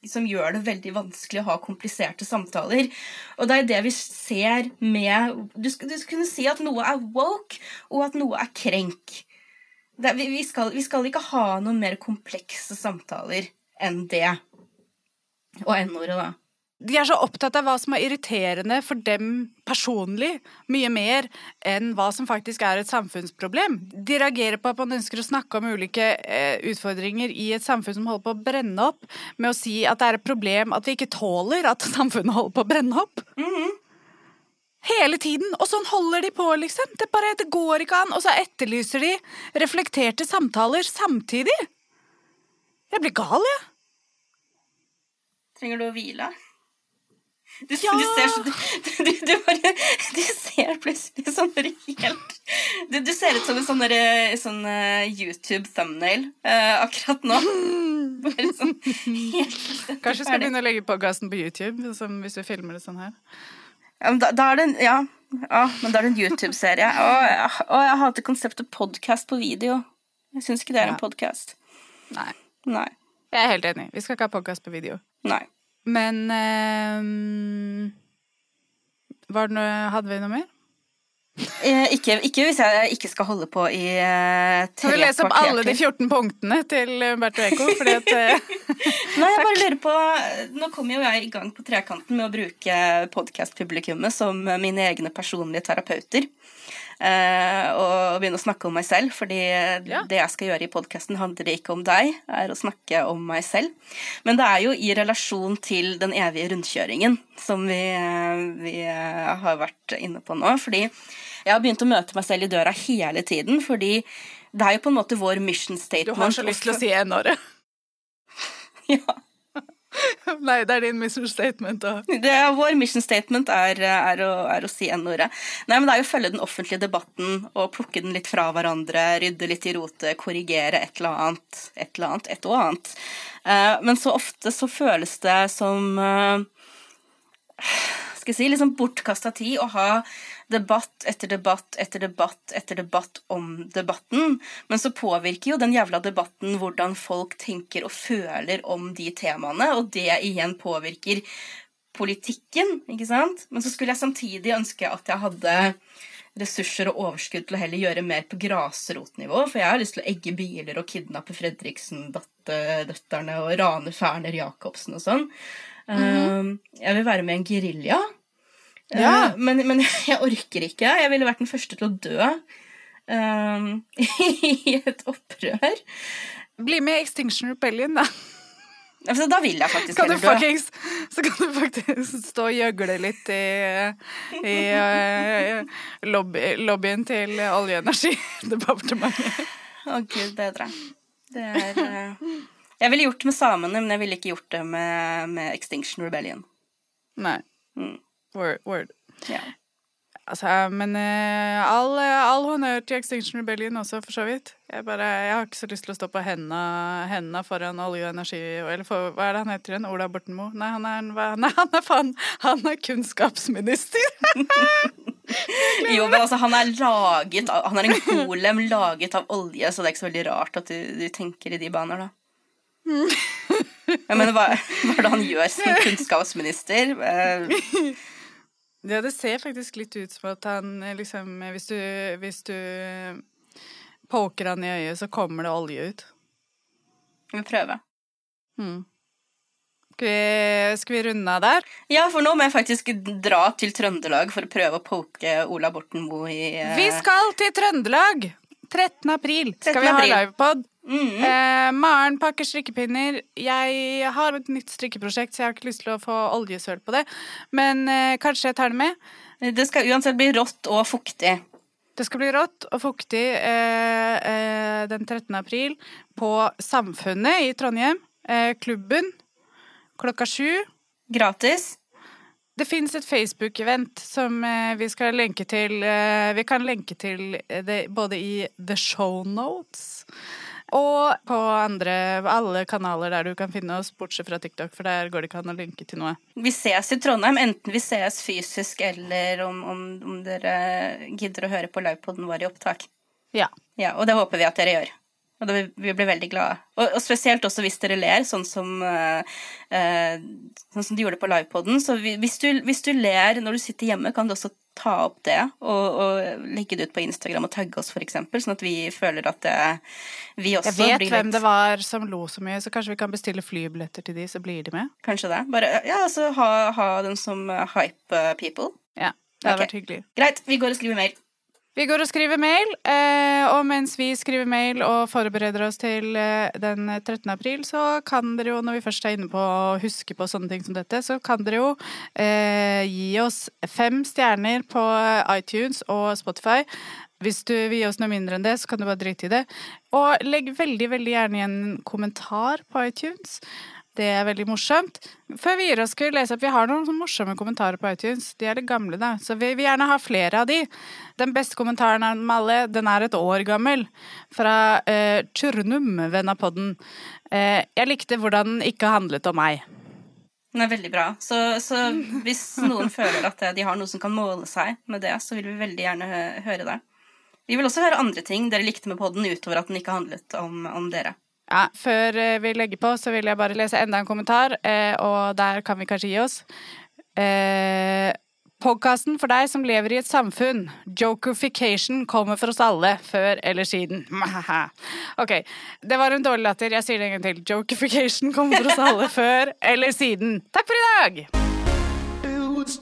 [SPEAKER 1] som gjør det veldig vanskelig å ha kompliserte samtaler. Og det er det vi ser med Du du skal kunne si at noe er woke, og at noe er krenk. Det, vi, skal, vi skal ikke ha noe mer komplekse samtaler enn det. Og N-ordet, da.
[SPEAKER 2] De er så opptatt av hva som er irriterende for dem personlig, mye mer enn hva som faktisk er et samfunnsproblem. De reagerer på at man ønsker å snakke om ulike eh, utfordringer i et samfunn som holder på å brenne opp, med å si at det er et problem at vi ikke tåler at samfunnet holder på å brenne opp. Hele tiden! Og sånn holder de på, liksom. Det, bare, det går ikke an. Og så etterlyser de reflekterte samtaler samtidig. Jeg blir gal, jeg.
[SPEAKER 1] Trenger du å hvile? Du,
[SPEAKER 2] Ja!
[SPEAKER 1] du ser så, du, du, du, bare, du ser plutselig sånn helt du, du ser ut som en sånn, sånn eh, YouTube-thumbnail uh, akkurat nå. Bare sånn helt
[SPEAKER 2] Kanskje jeg skal begynne å legge podkasten på YouTube, som hvis du filmer det sånn her.
[SPEAKER 1] Ja, men da, da er det en Ja, ja men da er det en YouTube-serie. Og, jeg- å, jeg hater konseptet podkast på video. Jeg syns ikke det er
[SPEAKER 2] Ja.
[SPEAKER 1] en podkast.
[SPEAKER 2] Nei.
[SPEAKER 1] Nei.
[SPEAKER 2] Jeg er helt enig. Vi skal ikke ha podkast på video.
[SPEAKER 1] Nei.
[SPEAKER 2] Men ehm, var det noe, Hadde vi noe mer?
[SPEAKER 1] Eh, ikke, ikke hvis jeg ikke skal holde på i eh,
[SPEAKER 2] Kan
[SPEAKER 1] tre
[SPEAKER 2] du lese opp alle de 14 punktene til Umberto Eco? Fordi at eh,
[SPEAKER 1] Nei, jeg bare lurer på Nå kommer jo jeg i gang på trekanten med å bruke podkast-publikummet som mine egne personlige terapeuter. Eh, og begynne å snakke om meg selv, fordi
[SPEAKER 2] Ja.
[SPEAKER 1] det jeg skal gjøre i podkasten, handler ikke om deg, er å snakke om meg selv. Men det er jo i relasjon til den evige rundkjøringen som vi, eh, vi har vært inne på nå. Fordi jeg har begynt å møte meg selv i døra hele tiden, fordi det er jo på en måte vår mission statement.
[SPEAKER 2] du har så lyst til å si N-året.
[SPEAKER 1] Ja.
[SPEAKER 2] Nei, det er din mission statement. Da.
[SPEAKER 1] Det er, vår mission statement er, er, å, er å si N-ordet. Nei, men det er jo å følge den offentlige debatten og plukke den litt fra hverandre, rydde litt i rotet, korrigere et eller annet, et eller annet, et og annet. Eh, men så ofte så føles det som eh, skal jeg si, liksom bortkasta tid å ha debatt etter debatt etter debatt etter debatt om debatten. Men så påvirker jo den jævla debatten hvordan folk tenker og føler om de temaene, og det igjen påvirker politikken, ikke sant? Men så skulle jeg samtidig ønske at jeg hadde ressurser og overskudd til å heller gjøre mer på grasrotnivå, for jeg har lyst til å egge biler og kidnappe Fredriksen-døtterne og rane Ferner Jacobsen og sånn. Um, jeg vil være med i en gerilja.
[SPEAKER 2] Ja.
[SPEAKER 1] Uh, men, men jeg orker ikke. Jeg ville vært den første til å dø uh, i et opprør.
[SPEAKER 2] Bli med i Extinction Rebellion, da.
[SPEAKER 1] Altså, da vil jeg faktisk
[SPEAKER 2] Kan du
[SPEAKER 1] heller dø.
[SPEAKER 2] fuckings, så kan du faktisk stå og gjøgle litt i, i uh, lobby, lobbyen til Olje- og energidepartementet.
[SPEAKER 1] Å, gud bedre. Det er uh, Jeg ville gjort det med samene, men jeg ville ikke gjort det med, med Extinction Rebellion.
[SPEAKER 2] Nei.
[SPEAKER 1] Mm.
[SPEAKER 2] Word. word.
[SPEAKER 1] Ja.
[SPEAKER 2] Altså, men uh, all, all honnør til Extinction Rebellion også, for så vidt. Jeg, bare, jeg har ikke så lyst til å stå på hendene, hendene foran olje og energi Eller for, hva er det han heter igjen? Ola Borten Moe? Nei, han er, nei, han er faen Han er kunnskapsminister!
[SPEAKER 1] Jo, men altså, han er laget av, Han er en golem laget av olje, så det er ikke så veldig rart at du, du tenker i de baner, da. Jeg mener, hva, hva er det han gjør som kunnskapsminister? Eh,
[SPEAKER 2] Ja, det ser faktisk litt ut som at han eh, liksom Hvis du, hvis du poker han i øyet, så kommer det olje ut.
[SPEAKER 1] vi prøver.
[SPEAKER 2] Mm. Skal, vi, skal vi runde av der?
[SPEAKER 1] Ja, for nå må jeg faktisk dra til Trøndelag for å prøve å poke Ola Borten Moe i uh...
[SPEAKER 2] Vi skal til Trøndelag! 13. april
[SPEAKER 1] 13.
[SPEAKER 2] skal vi ha livepod.
[SPEAKER 1] Mm,
[SPEAKER 2] Eh, Maren pakker strikkepinner. Jeg har et nytt strikkeprosjekt, så jeg har ikke lyst til å få oljesøl på det. Men eh, kanskje jeg tar det med.
[SPEAKER 1] Det skal uansett bli rått og fuktig.
[SPEAKER 2] Det skal bli rått og fuktig eh, eh, den 13. april på Samfunnet i Trondheim. Eh, klubben klokka sju.
[SPEAKER 1] Gratis.
[SPEAKER 2] Det fins et Facebook-event som eh, vi skal lenke til. Vi kan lenke til det både i The Show Notes og på andre, alle kanaler der du kan finne oss, bortsett fra TikTok, for der går det ikke an å linke til noe.
[SPEAKER 1] Vi ses i Trondheim, enten vi ses fysisk eller om, om, om dere gidder å høre på livepoden vår i opptak.
[SPEAKER 2] Ja.
[SPEAKER 1] Ja, Og det håper vi at dere gjør. Og da vi blir veldig glade. Og, og spesielt også hvis dere ler, sånn som, eh, eh, sånn som de gjorde på livepoden. Så vi, hvis, du, hvis du ler når du sitter hjemme, kan du også ta opp det og, og legge det ut på Instagram og tagge oss, f.eks., sånn at vi føler at det, vi også blir
[SPEAKER 2] Jeg vet
[SPEAKER 1] blir
[SPEAKER 2] hvem
[SPEAKER 1] litt
[SPEAKER 2] det var som lo så mye, så kanskje vi kan bestille flybilletter til de, så blir de med.
[SPEAKER 1] Kanskje det. Bare ja, altså ha, ha den som eh, hype eh, people.
[SPEAKER 2] Ja, det hadde
[SPEAKER 1] okay.
[SPEAKER 2] vært hyggelig.
[SPEAKER 1] Greit, vi går og skriver mail.
[SPEAKER 2] Vi går og skriver mail, eh, og mens vi skriver mail og forbereder oss til eh, den 13. april, så kan dere jo, når vi først er inne på å huske på sånne ting som dette, så kan dere jo eh, gi oss fem stjerner på iTunes og Spotify. Hvis du vil gi oss noe mindre enn det, så kan du bare drite i det. Og legg veldig, veldig gjerne igjen en kommentar på iTunes. Det er veldig morsomt. Før vi gir oss, skal vi lese at vi har noen morsomme kommentarer på iTunes. De er litt gamle, da, så vi vil gjerne ha flere av de. Den beste kommentaren av dem alle, den er et år gammel. Fra eh, Tjurnum, venn av podden. Eh, jeg likte hvordan den ikke handlet om meg.
[SPEAKER 1] Den er veldig bra. Så, så hvis noen føler at de har noe som kan måle seg med det, så vil vi veldig gjerne hø høre det. Vi vil også høre andre ting dere likte med podden utover at den ikke handlet om, om dere.
[SPEAKER 2] Ja, Før eh, vi legger på, så vil jeg bare lese enda en kommentar, eh, og der kan vi kanskje gi oss. Eh, Podkasten for deg som lever i et samfunn. Jokerfication kommer for oss alle, før eller siden. Ok, det var en dårlig latter. Jeg sier det en gang til. Jokerfication kommer for oss alle, før eller siden. Takk for i dag!
[SPEAKER 3] It was